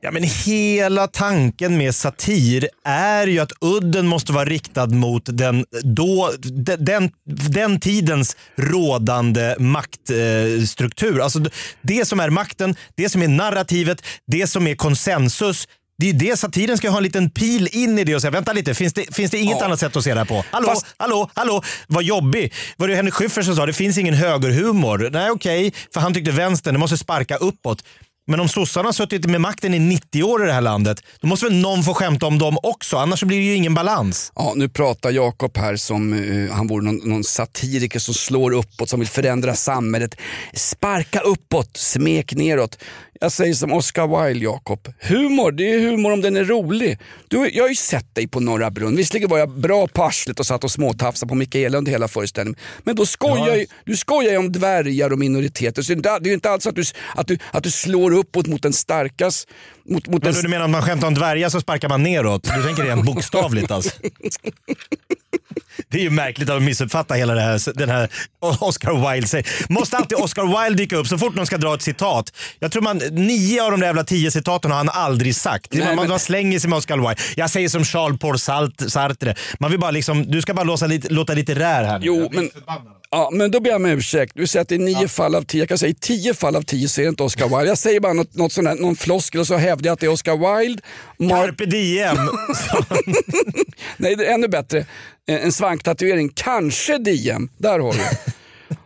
Ja, men hela tanken med satir är ju att udden måste vara riktad mot den, då, de- den, den tidens rådande maktstruktur. Alltså det som är makten, det som är narrativet, det som är konsensus. Det är det satiren ska ha en liten pil in i det och säga vänta lite, finns det, finns det inget Ja. annat sätt att se det här på? Hallå, Fast- hallå, hallå, vad jobbig. Var det Henrik Schyffert som sa det finns ingen högerhumor? Nej okej, för han tyckte vänstern, det måste sparka uppåt. Men om sossarna har suttit med makten i 90 år i det här landet, då måste väl någon få skämta om dem också, annars blir det ju ingen balans. Ja, nu pratar Jakob här som uh, han vore någon, någon satiriker som slår uppåt, som vill förändra samhället. Sparka uppåt, smek neråt. Jag säger som Oscar Wilde, Jakob. Humor, det är humor om den är rolig. Du, jag har ju sett dig på Norra Brunn. Visserligen var jag bra på arslet och satt och småtafsade på Mikaela under hela föreställningen. Men då skojar Ja. ju, du skojar ju om dvärgar och minoriteter. Så det är ju inte alls att du, att du, att du slår uppåt mot den starkas... Mot, mot Men du menar att man skämtar om dvärgar så sparkar man neråt? Du tänker rent bokstavligt alltså? Det är ju märkligt att missuppfatta hela det här, den här Oscar Wilde. säger. Måste alltid Oscar Wilde dyka upp så fort någon ska dra ett citat? Jag tror man, nio av de där jävla tio citaten har han aldrig sagt. Nej, man, men- man slänger sig med Oscar Wilde. Jag säger som Charles Paul Sartre. Man vill bara liksom, du ska bara låta lite, låta lite rär här nu. Jo, men- förbannad. Ja, men då ber jag om ursäkt. Du säger att det är nio fall av tio. Jag kan säga i tio fall av tio det inte Oscar Wilde. Jag säger bara något, något sånt där, någon floskel och så hävdar jag att det är Oscar Wilde. Mark, Carpe diem. nej, det är ännu bättre. Eh, En svanktatuering, kanske Diem. Där har du.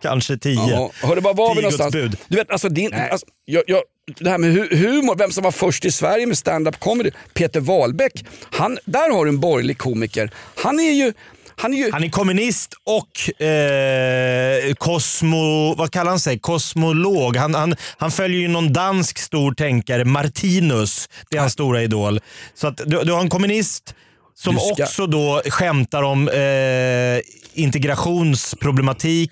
Kanske tio. Ja, hörde, var var vi någonstans? Bud. Du vet, alltså, din, alltså, jag, jag, det här med hu- humor, vem som var först i Sverige med stand-up comedy. Peter Wahlbeck, han, där har du en borgerlig komiker. Han är ju... Han är ju Han är kommunist och eh, kosmo, vad kallar han sig? kosmolog. Han, han, han följer ju någon dansk stor tänkare, Martinus. Det är hans stora idol. Så att du, du har en kommunist som ska- också då skämtar om eh, integrationsproblematik.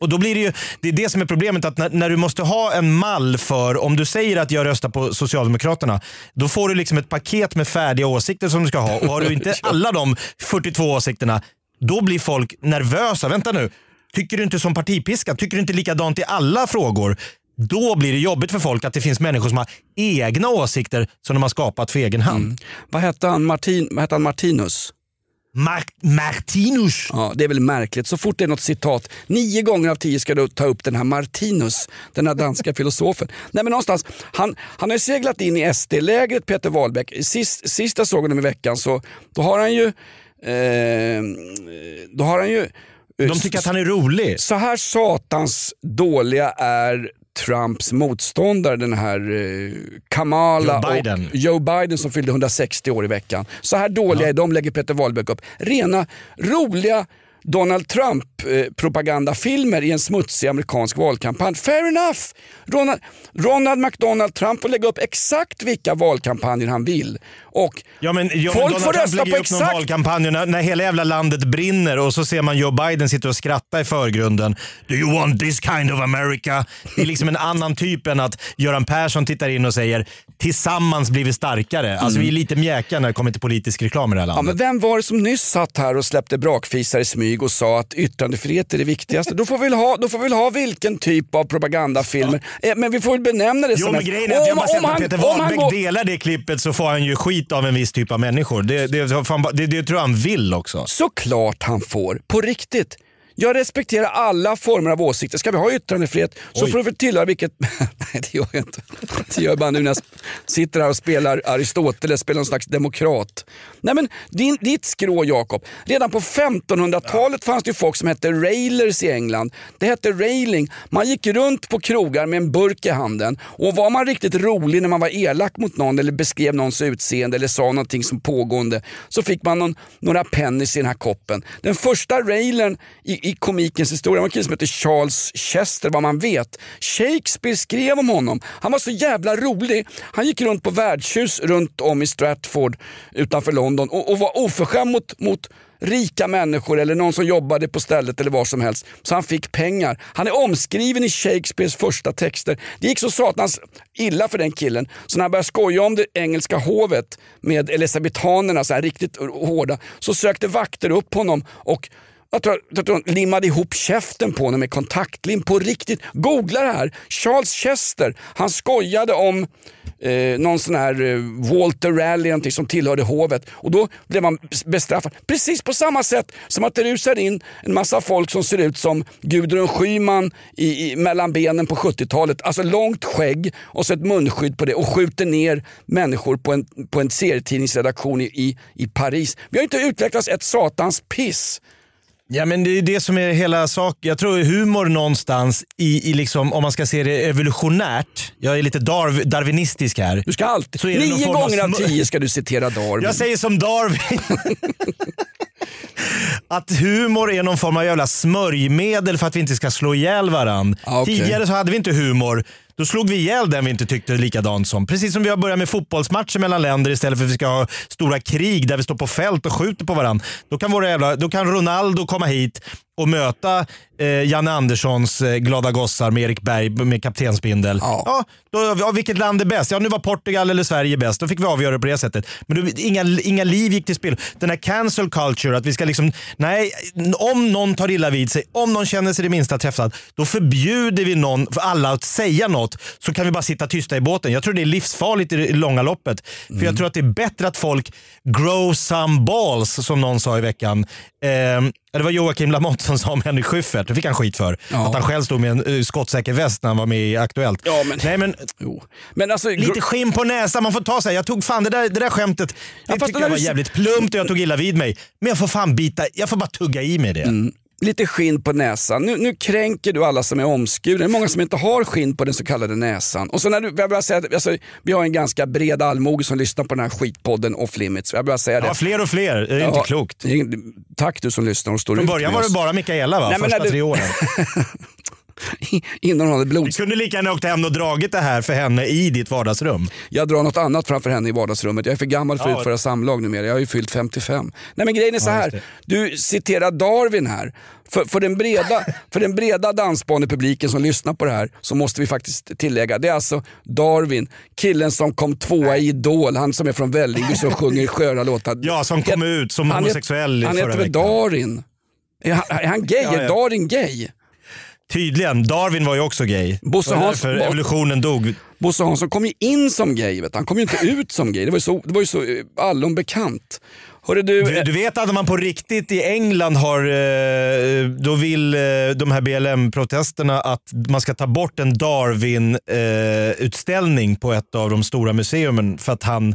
Och då blir det ju, det är det som är problemet, att när, när du måste ha en mall för, om du säger att jag röstar på Socialdemokraterna, då får du liksom ett paket med färdiga åsikter som du ska ha. Och har du inte alla de 42 åsikterna, då blir folk nervösa. Vänta nu, tycker du inte som partipiskan? Tycker du inte likadant i alla frågor? Då blir det jobbigt för folk att det finns människor som har egna åsikter som de har skapat för egen hand. vad, hette han? Martin, vad hette han? Martinus? Mar- Martinus. Ja, det är väl märkligt. Så fort det är något citat, nio gånger av tio ska du ta upp den här Martinus, den här danska filosofen. Nej men någonstans, han, han har seglat in i SD-lägret Peter Wahlbeck. Sist, sist jag såg honom i veckan så då har han ju, eh, då har han ju eh, De tycker att han är rolig. så här satans dåliga är Trumps motståndare, den här eh, Kamala Joe Biden. och Joe Biden som fyllde 160 år i veckan. Så här dåliga är de, lägger Peter Wahlbeck upp. Rena, roliga Donald Trump-propagandafilmer i en smutsig amerikansk valkampanj. Fair enough! Ronald, Ronald McDonald Trump får lägga upp exakt vilka valkampanjer han vill. Och Ja, men, ja, Folk men får Donald Trump rösta på upp någon exakt- valkampanj när, när hela jävla landet brinner och så ser man Joe Biden sitta och skratta i förgrunden. Do you want this kind of America? Det är liksom en annan typ än att Göran Persson tittar in och säger tillsammans blir vi starkare. Alltså vi är lite mjäkiga när det kommer till politisk reklam i det här Ja, landet. men vem var det som nyss satt här och släppte brakfisar i smyg och sa att yttrandefrihet är det viktigaste? Då får vi väl ha, då får vi väl ha vilken typ av propagandafilmer. Eh, Men vi får väl benämna det Jo som men en- grejen är att jag Om- bara säger om att han- Peter Wahlbeck går- delar det klippet så får han ju skit av en viss typ av människor. Det, det, fan bara- det, det tror jag han vill också. Såklart han får, på riktigt. Jag respekterar alla former av åsikter. Ska vi ha yttrandefrihet så Oj. får du väl tillhöra vilket... Nej det gör jag inte. Det gör jag bara nu när jag sitter här och spelar Aristoteles, spelar någon slags demokrat. Nej men din, ditt skrå Jakob. Redan på 1500-talet fanns det ju folk som hette railers i England. Det hette railing. Man gick runt på krogar med en burk i handen och var man riktigt rolig när man var elak mot någon eller beskrev någons utseende eller sa någonting som pågående så fick man någon, några pennis i den här koppen. Den första railern i, i komikens historia var en kille som hette Charles Chester vad man vet. Shakespeare skrev om honom. Han var så jävla rolig. Han gick runt på värdshus runt om i Stratford utanför London och, och var oförskämd mot, mot rika människor eller någon som jobbade på stället eller var som helst. Så han fick pengar. Han är omskriven i Shakespeares första texter. Det gick så satans illa för den killen så när han började skoja om det engelska hovet med elisabetanerna, så här riktigt hårda, så sökte vakter upp honom och jag tror, att hon limmade ihop käften på honom med kontaktlim på riktigt. Googla det här. Charles Chester, han skojade om eh, någon sån här eh, Walter Raleigh någonting som tillhörde hovet och då blev han bestraffad. Precis på samma sätt som att det rusar in en massa folk som ser ut som Gudrun Schyman i, i, mellan benen på 70-talet. Alltså långt skägg och så ett munskydd på det och skjuter ner människor på en, på en serietidningsredaktion i, i, i Paris. Vi har inte utvecklats ett satans piss. Ja men det är det som är hela saken. Jag tror humor någonstans i, i liksom, om man ska se det evolutionärt. Jag är lite darv, darwinistisk här. Du ska alltid, nio av gånger av sm- tio ska du citera Darwin. Jag säger som Darwin. att humor är någon form av jävla smörjmedel för att vi inte ska slå ihjäl varandra. Ah, okej. Tidigare så hade vi inte humor. Då slog vi ihjäl den vi inte tyckte likadant som. Precis som vi har börjat med fotbollsmatcher mellan länder istället för att vi ska ha stora krig där vi står på fält och skjuter på varandra. Då kan, våra jävla, då kan Ronaldo komma hit och möta eh, Janne Anderssons eh, glada gossar med Erik Berg med kaptensbindel. Ja. Ja, då, ja, vilket land är bäst? Ja, nu var Portugal eller Sverige bäst. Då fick vi avgöra det på det sättet. Men då, inga, inga liv gick till spel. Den här cancel culture, att vi ska liksom, nej, om någon tar illa vid sig, om någon känner sig det minsta träffad, då förbjuder vi någon, för alla att säga något, så kan vi bara sitta tysta i båten. Jag tror det är livsfarligt i det långa loppet. För jag tror att det är bättre att folk grow some balls, som någon sa i veckan. Ehm, Ja, det var Joakim Lamotte som sa om Henrik Schyffert. Det fick han skit för. Ja. Att han själv stod med en uh, skottsäker väst när han var med i Aktuellt. Ja, men- Nej, men Jo. Men alltså, lite skinn på näsan. Man får ta sig. Jag tog fan det där, det där skämtet. Det tyckte jag var du- jävligt plumpt och jag tog illa vid mig. Men jag får fan bita. Jag får bara tugga i mig det. Mm. Lite skinn på näsan. Nu, nu kränker du alla som är omskurna. Det är många som inte har skinn på den så kallade näsan. Och så när du, jag bara säga alltså, vi har en ganska bred allmoge som lyssnar på den här skitpodden off limits. Jag bara säga det. Ja, fler och fler. Det är inte Ja, klokt. det är- Tack du som lyssnar och står Från ut början med var det oss. bara Mikaela va? Nej, Första du- tre åren. Innan hon hade Du blod. kunde lika gärna åkt hem och dragit det här för henne i ditt vardagsrum. Jag drar något annat framför henne i vardagsrummet. Jag är för gammal för att Ja. utföra samlag numera. Jag har ju fyllt 55. Nej men grejen är så här. Du citerar Darwin här. För, för, den breda, för den breda dansbanepubliken som lyssnar på det här så måste vi faktiskt tillägga. Det är alltså Darwin, killen som kom tvåa i Idol. Han som är från Vällingby som sjunger sköra låtar. Ja, som kom ut som han homosexuell i Han förra heter väl. Darin? Är han, är han gay? Ja, ja. Är Darin gay? Tydligen. Darwin var ju också gay. Bosse därför evolutionen dog. Bosse Hansson kom ju in som gay. Vet du. Han kom ju inte ut som gay. Det var ju så, det var ju så eh, allom bekant. Du, Du, du vet att man på riktigt i England har, eh, då vill eh, de här BLM-protesterna att man ska ta bort en Darwin-utställning på ett av de stora museumen för att han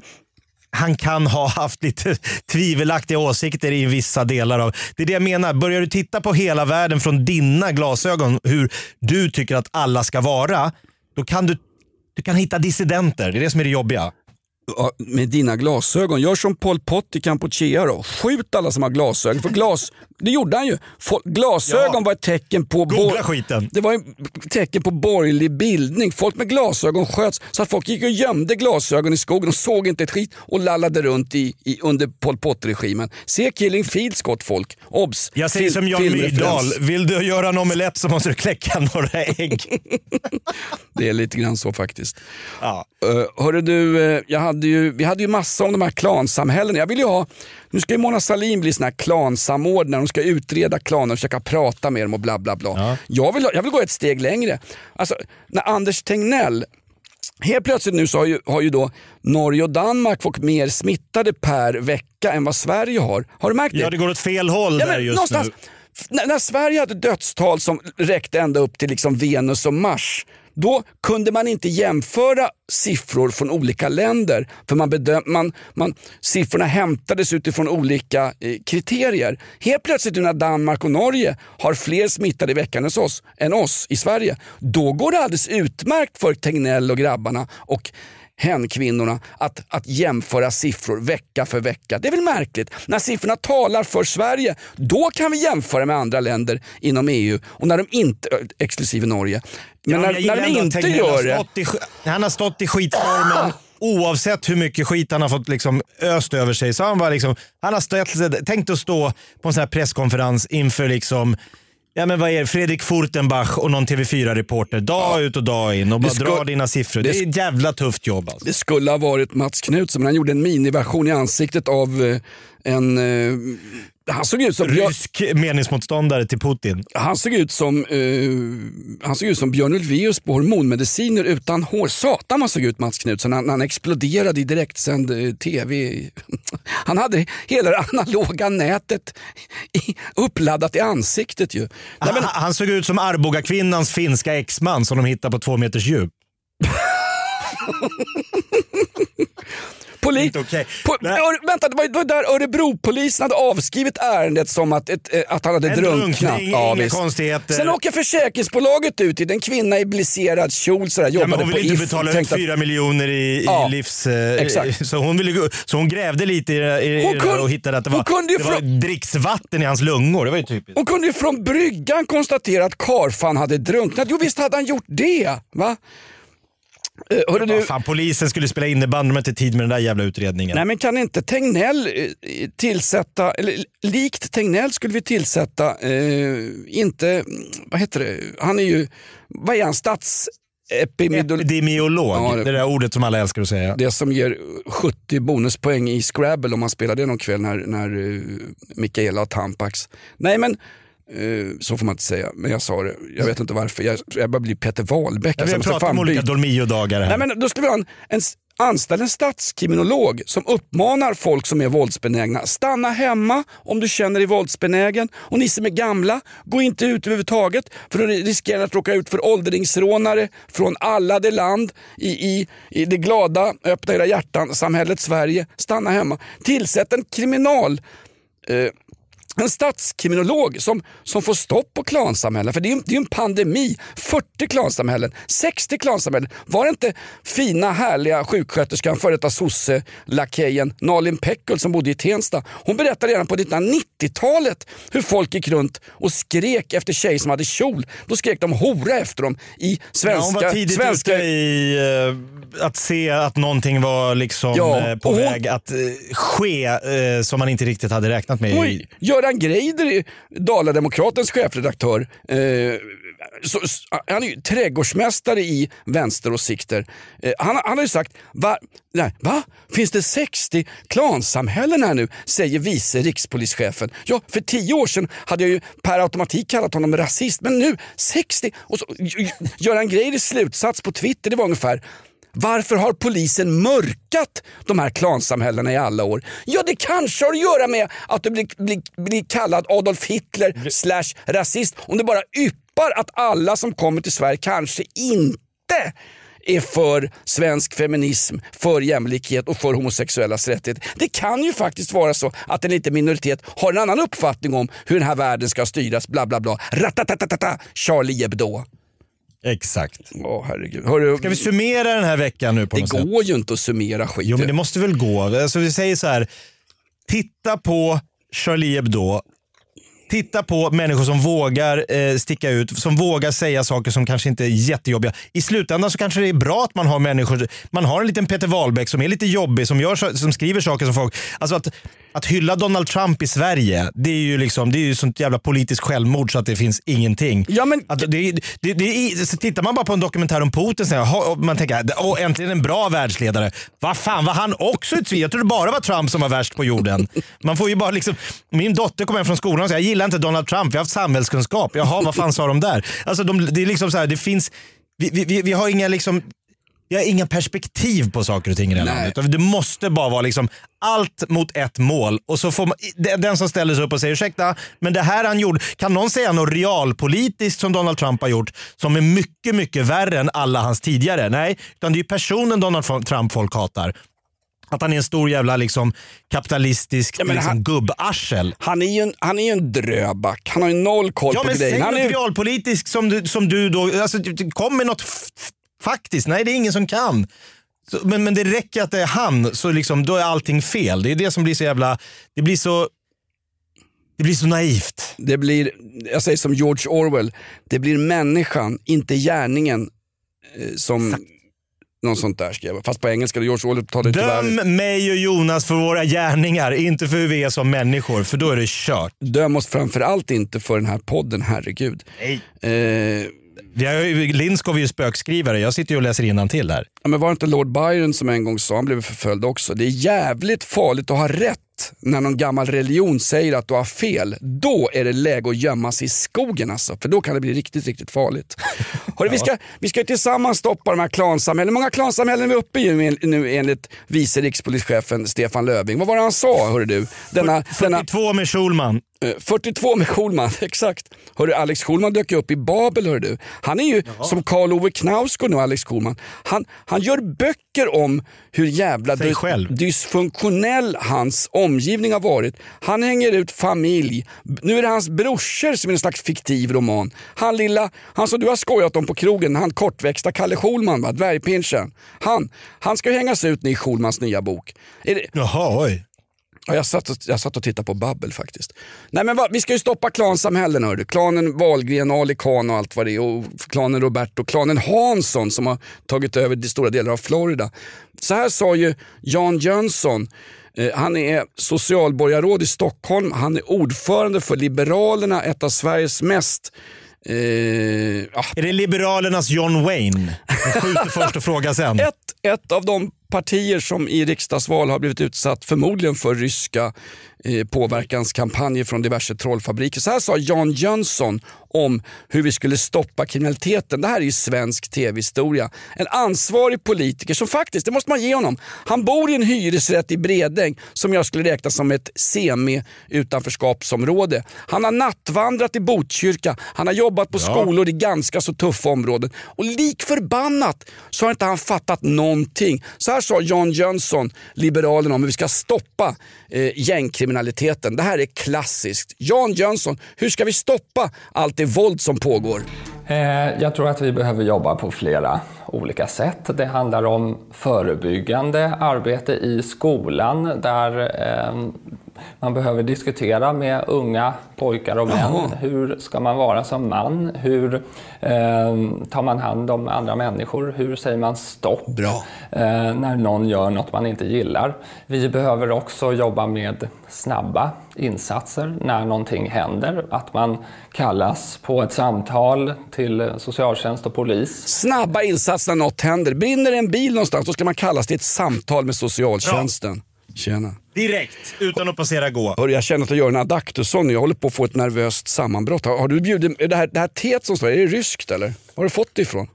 han kan ha haft lite tvivelaktiga åsikter i vissa delar av... Det är det jag menar. Börjar du titta på hela världen från dina glasögon, hur du tycker att alla ska vara, då kan du, du kan hitta dissidenter. Det är det som är det jobbiga. Ja, med dina glasögon. Gör som Pol Pot i Kampuchea då. Skjut alla som har glasögon. För glas, det gjorde han ju. Fol- Glasögon Ja. var ett tecken på... Googla skiten. Det var ett tecken på borgerlig bildning. Folk med glasögon sköts så att folk gick och gömde glasögon i skogen och såg inte ett skit och lallade runt i, i, under Pol Pot-regimen. Se Killing Fields gott folk. Obs! Jag säger Fil- som Jan. Myrdal. Vill du göra en omelett så måste du kläcka några ägg. Det är lite grann så faktiskt. Ja. Uh, hörru du, eh, jag hade ju, vi hade ju massa om de här klansamhällena. Jag vill ju ha, nu ska ju Mona Sahlin bli sån här klansamordnare. Hon ska utreda klaner och försöka prata med dem och bla bla bla. Jag, vill, jag vill gå ett steg längre. Alltså, när Anders Tegnell Helt plötsligt nu så har ju, har ju då Norge och Danmark fått mer smittade per vecka än vad Sverige har. Har du märkt det? Ja, det går åt fel håll Ja, där just någonstans, nu. när, när Sverige hade dödstal som räckte ända upp till liksom Venus och Mars, då kunde man inte jämföra siffror från olika länder. För man bedöm, man, man, siffrorna hämtades utifrån olika eh, kriterier. Helt plötsligt nu när Danmark och Norge har fler smittade i veckan än oss, än oss i Sverige, då går det alldeles utmärkt för Tegnell och grabbarna och hen-kvinnorna att, att jämföra siffror vecka för vecka. Det är väl märkligt? När siffrorna talar för Sverige, då kan vi jämföra med andra länder inom EU. Och när de inte, exklusive Norge. Men Ja, när, när de inte gör det. i Han har stått i skitstormen oavsett hur mycket skit han har fått liksom öst över sig. Så han, var liksom, han har ställt sig, tänkt att stå på en sån här presskonferens inför liksom Ja men vad är det? Fredrik Furtenbach och någon TV4-reporter dag ut och dag in och bara ska- dra dina siffror. Det, det- är ett jävla tufft jobb alltså. Det skulle ha varit Mats Knutsson men han gjorde en miniversion i ansiktet av eh, en... Eh, han såg ut som... Rysk meningsmotståndare till Putin. Han såg ut som, eh, han såg ut som Björn Ulvaeus på hormonmediciner utan hår. Satan vad såg ut Mats Knutsson när han exploderade i direktsänd eh, tv. Han hade hela det analoga nätet i, uppladdat i ansiktet ju. Nej, men, han, han såg ut som Arboga kvinnans finska exman som de hittade på två meters djup. poli- okej. po- vänta, det var, det var där Örebropolisen hade avskrivit ärendet som att, ett, eh, att han hade En drunknat. drunkning, inga konstigheter. Sen åker försäkringsbolaget ut till en kvinna i blisserad kjol, sådär, Ja, jobbade men hon på vill inte betala ut att- 4 miljoner i, Ja, i livs... eh, exakt. Så hon, ville, så hon grävde lite i, i, Hon det kunde- och hittade att det var, kunde det var frå- dricksvatten i hans lungor. Det var ju typiskt. Hon kunde ju från bryggan konstatera att karfan hade drunknat. Jo visst hade han gjort det. Va? Uh, hörru, du, Fan, polisen skulle spela innebandy, de har inte tid med den där jävla utredningen. nej men kan inte Tegnell eh, tillsätta, eller likt Tegnell skulle vi tillsätta, eh, inte, vad heter det, han är ju, vad är han, statsepidemiolog? Epidemiolog, Ja, det, det- där ordet som alla älskar att säga. Det som ger 70 bonuspoäng i Scrabble om man spelar det någon kväll när, när uh, Mikaela har Tampax. Nej men, eh, så får man inte säga, men jag sa det. Jag vet inte varför. Jag, jag börjar bli Peter Wahlbeck. Ja, alltså, vi har måste pratat om olika Dolmio-dagar här. Nej, men då skulle vi ha en, en anställa en statskriminolog som uppmanar folk som är våldsbenägna. Stanna hemma om du känner dig våldsbenägen. Och ni som är gamla, gå inte ut överhuvudtaget för då riskerar att råka ut för åldringsrånare från alla det land i, i, i det glada, öppna era hjärtan, samhället Sverige. Stanna hemma. Tillsätt en kriminal eh, en statskriminolog som, som får stopp på klansamhällen. För det är ju det är en pandemi. 40 klansamhällen, 60 klansamhällen. Var det inte fina härliga sjuksköterskan, före detta sosse-lakejen Nalin Pekul som bodde i Tensta. Hon berättade redan på 1990-talet hur folk gick runt och skrek efter tjejer som hade kjol. Då skrek de hora efter dem i svenska... ja, hon var tidigt svenska ute i eh, att se att någonting var liksom Ja, eh, på och hon- väg att eh, ske som man inte riktigt hade räknat med. Oj, Göran Greider, Dalademokratens chefredaktör, eh, så, han är ju trädgårdsmästare i vänsteråsikter. Eh, han, han har ju sagt, va, nej, va? Finns det 60 klansamhällen här nu? Säger vice rikspolischefen. Ja, för tio år sedan hade jag ju per automatik kallat honom rasist, men nu 60! Och så, Göran Greiders slutsats på Twitter det var ungefär varför har polisen mörkat de här klansamhällena i alla år? Ja, det kanske har att göra med att du blir, blir, blir kallad Adolf Hitler slash rasist. Om du bara yppar att alla som kommer till Sverige kanske inte är för svensk feminism, för jämlikhet och för homosexuellas rättigheter. Det kan ju faktiskt vara så att en liten minoritet har en annan uppfattning om hur den här världen ska styras. Bla bla bla. Ratatatata, Charlie Hebdo. Exakt. Åh herregud. Hörru, Ska vi summera den här veckan nu på det något sätt? går ju inte att summera skit. Jo men det måste väl gå. Alltså, vi säger så här. Titta på Charlie Hebdo. Titta på människor som vågar eh, sticka ut, som vågar säga saker som kanske inte är jättejobbiga. I slutändan så kanske det är bra att man har människor, man har en liten Peter Wahlbeck som är lite jobbig, som, gör, som skriver saker som folk... Alltså att, att hylla Donald Trump i Sverige, det är ju liksom, det är ju sånt jävla politiskt självmord så att det finns ingenting. Ja, men- Att det, det, det, så tittar man bara på en dokumentär om Putin så här, man tänker åh, äntligen en bra världsledare. Vad fan var han också ett svin? Jag trodde bara var Trump som var värst på jorden. Man får ju bara liksom, min dotter kom hem från skolan och sa jag gillar inte Donald Trump, vi har haft samhällskunskap. Jaha, vad fan sa de där? Alltså, de, det är liksom så här, det finns, vi- vi, vi har inga liksom vi har inga perspektiv på saker och ting i det här Nej. landet. Det måste bara vara liksom allt mot ett mål. Och så får man, den- som ställer sig upp och säger ursäkta, men det här han gjorde, kan någon säga något realpolitiskt som Donald Trump har gjort som är mycket, mycket värre än alla hans tidigare? Nej, utan det är ju personen Donald Trump folk hatar. Att han är en stor jävla liksom, kapitalistisk men liksom, han- gubbarsel. Han är ju en, han är ju en dröback. Han har ju noll koll Ja på men säg grejerna. Han något är, realpolitiskt som du, som du då, alltså, kom med något faktiskt. Nej det är ingen som kan. Så, men, men det räcker att det är han så liksom, då är allting fel. Det är det som blir så jävla, det blir så, det blir så naivt. det blir, jag säger som George Orwell, det blir människan, inte gärningen eh, som någon sånt där skrev. Fast på engelska, George Orwell tar det tyvärr. Döm mig och Jonas för våra gärningar, inte för hur vi är som människor, för då är det kört. Döm oss framförallt inte för den här podden, herregud. Nej. Eh, Vi har ju, Lindskov är ju spökskrivare, jag sitter ju och läser till där. Ja, men var det inte Lord Byron som en gång sa, han blev förföljd också, det är jävligt farligt att ha rätt när någon gammal religion säger att du har fel. Då är det läge att gömma sig i skogen alltså, för då kan det bli riktigt, riktigt farligt. Hörru, vi, ska, vi ska ju tillsammans stoppa de här klansamhällen. Hur många klansamhällen är vi uppe i nu, enligt vice rikspolischefen Stefan Löfving? Vad var det han sa, hörru du? Denna, denna, 42 med Schulman. Eh, 42 med Schulman, exakt. Hörru, Alex Schulman dök ju upp i Babel. Hörru, du. Han är ju som Karl Ove Knausgård nu, Alex Schulman. Han, han gör böcker om hur jävla dys- själv. dysfunktionell hans omgivning har varit. Han hänger ut familj. Nu är det hans brorsor som är en slags fiktiv roman. Han lilla, han som du har skojat om på krogen, han kortväxta Kalle Schulman, va? dvärgpinschen. Han, han ska ju hängas ut i Schulmans nya bok. Är det, Jaha, oj. Ja, jag, satt och, jag satt och tittade på Babbel faktiskt. Nej men va, vi ska ju stoppa klansamhällen hör du. Klanen Wahlgren, Ali Khan och allt vad det är. Och klanen Roberto, klanen Hansson som har tagit över de stora delar av Florida. Så här sa ju Jan Jönsson. Eh, han är socialborgarråd i Stockholm. Han är ordförande för Liberalerna, ett av Sveriges mest eh, ja, Är det Liberalernas John Wayne? Han skjuter först och frågar sen. ett, ett av de partier som i riksdagsval har blivit utsatt förmodligen för ryska påverkanskampanjer från diverse trollfabriker. Så här sa Jan Jönsson om hur vi skulle stoppa kriminaliteten. Det här är ju svensk tv-historia. En ansvarig politiker som faktiskt, det måste man ge honom, han bor i en hyresrätt i Bredäng som jag skulle räkna som ett semi-utanförskapsområde. Han har nattvandrat i Botkyrka, han har jobbat på skolor i ganska så tuffa områden och lik förbannat så har inte han fattat någonting. Så här sa Jan Jönsson, Liberalerna, om hur vi ska stoppa eh, gängkriminaliteten. Det här är klassiskt. Jan Jönsson, hur ska vi stoppa allt det våld som pågår? Eh, jag tror att vi behöver jobba på flera olika sätt. Det handlar om förebyggande arbete i skolan där eh, man behöver diskutera med unga pojkar och män. Hur ska man vara som man? Hur eh, tar man hand om andra människor? Hur säger man stopp Bra. eh, när någon gör något man inte gillar? Vi behöver också jobba med snabba insatser när någonting händer. Att man kallas på ett samtal till socialtjänst och polis Snabba insatser när något händer. Brinner en bil någonstans, då ska man kallas till ett samtal med socialtjänsten. Tjena. Direkt, utan att passera gå. Hörru, jag känner att jag gör en adaktusson. Jag håller på att få ett nervöst sammanbrott. Har, har du bjudit, är det här, det här teet som står är det ryskt eller? Har du fått det ifrån?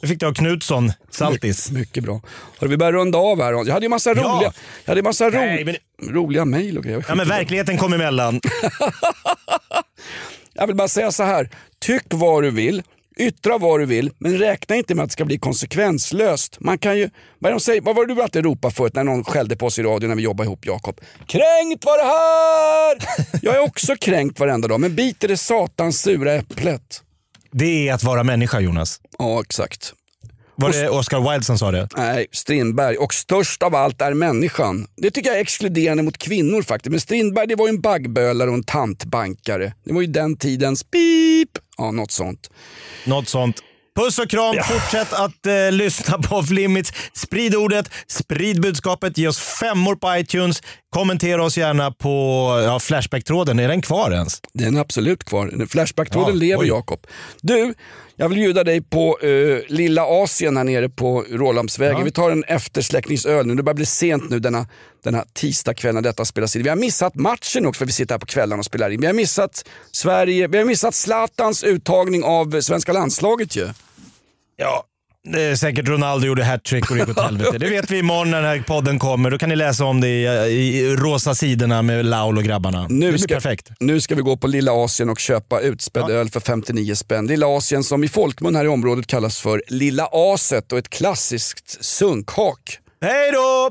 Det fick du av Knutsson, Saltis. Mycket bra. Hörru, vi börjar runda av här. Jag hade ju massa Ja. roliga, jag hade massa ro, Nej, men- roliga mejl och grejer. Ja, men verkligheten kom emellan. Jag vill bara säga så här. Tyck vad du vill. Yttra vad du vill, men räkna inte med att det ska bli konsekvenslöst. Man kan ju, vad, de säger, vad var det du alltid ropade förut när någon skällde på oss i radio när vi jobbade ihop Jakob? Kränkt var det här! Jag är också kränkt varenda dag, men biter det satans sura äpplet. Det är att vara människa Jonas. Ja, exakt. Var det Oscar Wilde som sa det? Nej, Strindberg. Och störst av allt är människan. Det tycker jag är exkluderande mot kvinnor faktiskt. Men Strindberg det var ju en baggbölare och en tantbankare. Det var ju den tidens pip. Ja, något sånt. Något sånt. Puss och kram. Fortsätt att eh, lyssna på Off Limits. Sprid ordet, sprid budskapet, ge oss femmor på iTunes. Kommentera oss gärna på ja, Flashback-tråden. Är den kvar ens? Den är absolut kvar. Flashback-tråden Ja, lever. Jakob. Du, jag vill bjuda dig på eh, Lilla Asien här nere på Rålambsvägen. Ja. Vi tar en eftersläckningsöl nu. Det börjar bli sent nu denna, denna tisdagkväll när detta spelas in. Vi har missat matchen också för vi sitter här på kvällen och spelar in. Vi har missat Sverige, vi har missat Zlatans uttagning av svenska landslaget ju. Ja, säkert Ronaldo gjorde hattrick och det gick åt helvete. Det vet vi imorgon när den här podden kommer. Då kan ni läsa om det i, i rosa sidorna med Laul och grabbarna. det Nu blir ska, perfekt. nu ska vi gå på Lilla Asien och köpa utspädd öl för 59 spänn. Lilla Asien som i folkmun här i området kallas för Lilla Aset och ett klassiskt sunkhak. Hej då!